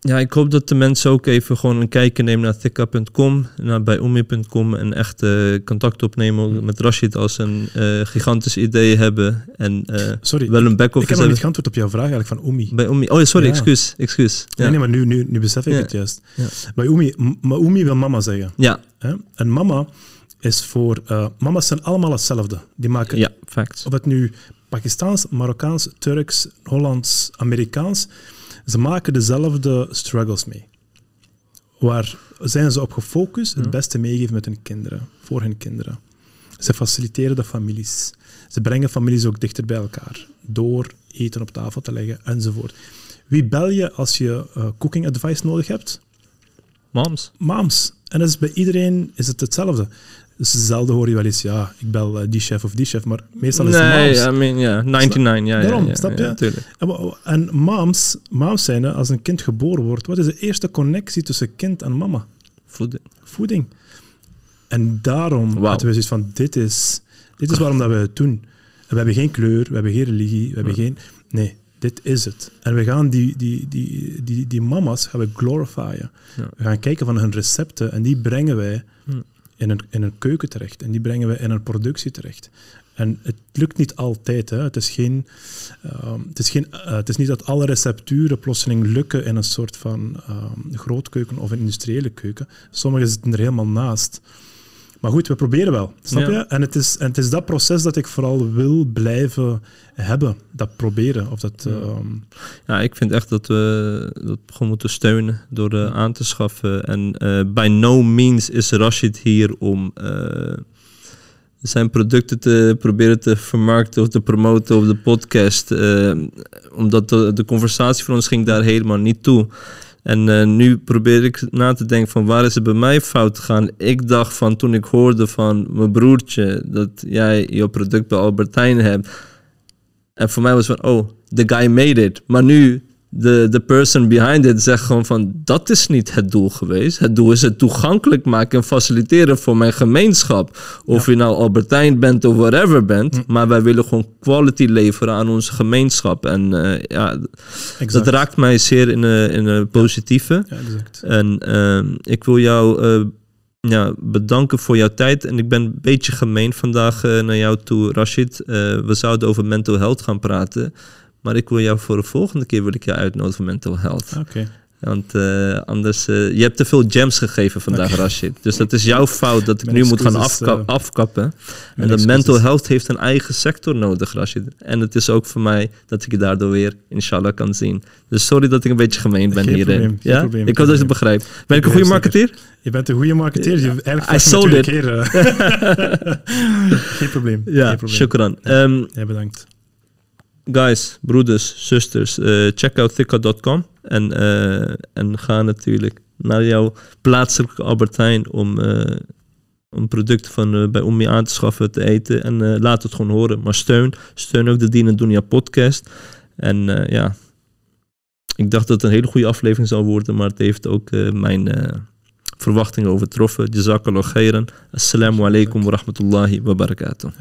S1: ja, ik hoop dat de mensen ook even gewoon een kijkje nemen naar thikka.com, naar bijomie.com en echt eh, contact opnemen ook met Rashid als ze een eh, gigantisch idee hebben en eh,
S2: Sorry,
S1: wel een
S2: ik
S1: back-office
S2: heb nog niet geantwoord op jouw vraag eigenlijk van Oemi.
S1: Bij Omi. Oh ja, sorry,
S2: Ja.
S1: excuus. excuus. Ja.
S2: Nee, nee, maar nu, nu, nu besef ik
S1: Ja.
S2: het juist.
S1: Ja.
S2: Bij Oemi, m- maar Oemi wil mama zeggen.
S1: ja,
S2: Hè? En mama is voor... mama's zijn allemaal hetzelfde. Die maken,
S1: ja, facts.
S2: of het nu Pakistaans, Marokkaans, Turks, Hollands, Amerikaans, ze maken dezelfde struggles mee. Waar zijn ze op gefocust? Het beste meegeven met hun kinderen, voor hun kinderen. Ze faciliteren de families. Ze brengen families ook dichter bij elkaar, door eten op tafel te leggen, enzovoort. Wie bel je als je eh, cooking advice nodig hebt?
S1: Moms.
S2: moms. En dat is bij iedereen is het hetzelfde. Dus zelden hoor je wel eens, ja, ik bel eh, die chef of die chef, maar meestal is het
S1: Nee,
S2: moms.
S1: I mean, ja, 99, ja, ja,
S2: Daarom,
S1: ja,
S2: snap
S1: ja,
S2: je?
S1: tuurlijk.
S2: En, moms, moms zijn, als een kind geboren wordt, wat is de eerste connectie tussen kind en mama?
S1: Voeding.
S2: Voeding. En daarom hadden we zoiets van, dit is, dit is waarom dat we het doen. En we hebben geen kleur, we hebben geen religie, we hebben geen... Nee, dit is het. En we gaan die, die, die, die, die mama's gaan we glorifyen.
S1: Ja.
S2: We gaan kijken van hun recepten en die brengen wij
S1: Hm.
S2: In een, in een keuken terecht. En die brengen wij in een productie terecht. En het lukt niet altijd. Hè. Het, is geen, ehm, het, is geen, eh, het is niet dat alle recepturen plotseling lukken in een soort van ehm, grootkeuken of een industriële keuken. Sommige zitten er helemaal naast. Maar goed, we proberen wel. Snap
S1: Ja.
S2: je? En het, is, en het is dat proces dat ik vooral wil blijven hebben. Dat proberen. Of dat,
S1: Ja.
S2: ehm,
S1: Ja, ik vind echt dat we dat gewoon moeten steunen door eh, aan te schaffen. En eh by no means is Rashid hier om eh, zijn producten te proberen te vermarkten of te promoten op de podcast. omdat de, de conversatie voor ons ging daar helemaal niet toe. En eh, nu probeer ik na te denken van waar is het bij mij fout gegaan. Ik dacht van toen ik hoorde van mijn broertje dat jij jouw product bij Albertijn hebt. En voor mij was van, oh, the guy made it. Maar nu, de, de person behind it zegt gewoon van, dat is niet het doel geweest. Het doel is het toegankelijk maken en faciliteren voor mijn gemeenschap. Of je nou Albertijn bent of whatever bent. Maar wij willen gewoon quality leveren aan onze gemeenschap. En eh, ja,
S2: exact.
S1: dat raakt mij zeer in een in een positieve.
S2: Ja, exact.
S1: En ehm, ik wil jou eh, ja, bedanken voor jouw tijd. En ik ben een beetje gemeen vandaag eh, naar jou toe, Rashid. We zouden over mental health gaan praten. Maar ik wil jou voor de volgende keer wil ik jou uitnodigen voor mental health.
S2: Oké.
S1: Want eh, anders, eh, je hebt te veel gems gegeven vandaag,
S2: Oké.
S1: Rashid. Dus dat is jouw fout dat ik
S2: Mijn
S1: nu moet gaan afka-
S2: eh,
S1: afkappen. En dat mental health heeft een eigen sector nodig, Rashid. En het is ook voor mij dat ik je daardoor weer, inshallah, kan zien. Dus sorry dat ik een beetje gemeen ben
S2: Geen
S1: hierin.
S2: probleem,
S1: ja?
S2: probleem,
S1: ik hoop dat je het begrijpt. Ben ik een goede marketeer?
S2: Je bent een goede marketeer. Je, eigenlijk
S1: I sold it.
S2: Geen probleem.
S1: Ja,
S2: geen probleem.
S1: shukran. Ehm,
S2: Ja, bedankt.
S1: Guys, broeders, zusters, eh, check out thicka.com en, eh, en ga natuurlijk naar jouw plaatselijke Albertijn om, eh om producten van eh, bij Ommi aan te schaffen, te eten en eh, laat het gewoon horen. Maar steun, steun ook de Dunia podcast. En eh, ja, ik dacht dat het een hele goede aflevering zou worden, maar het heeft ook eh, mijn eh, verwachtingen overtroffen. Jazakallah khairan. Assalamu alaikum wa rahmatullahi wa barakatuh.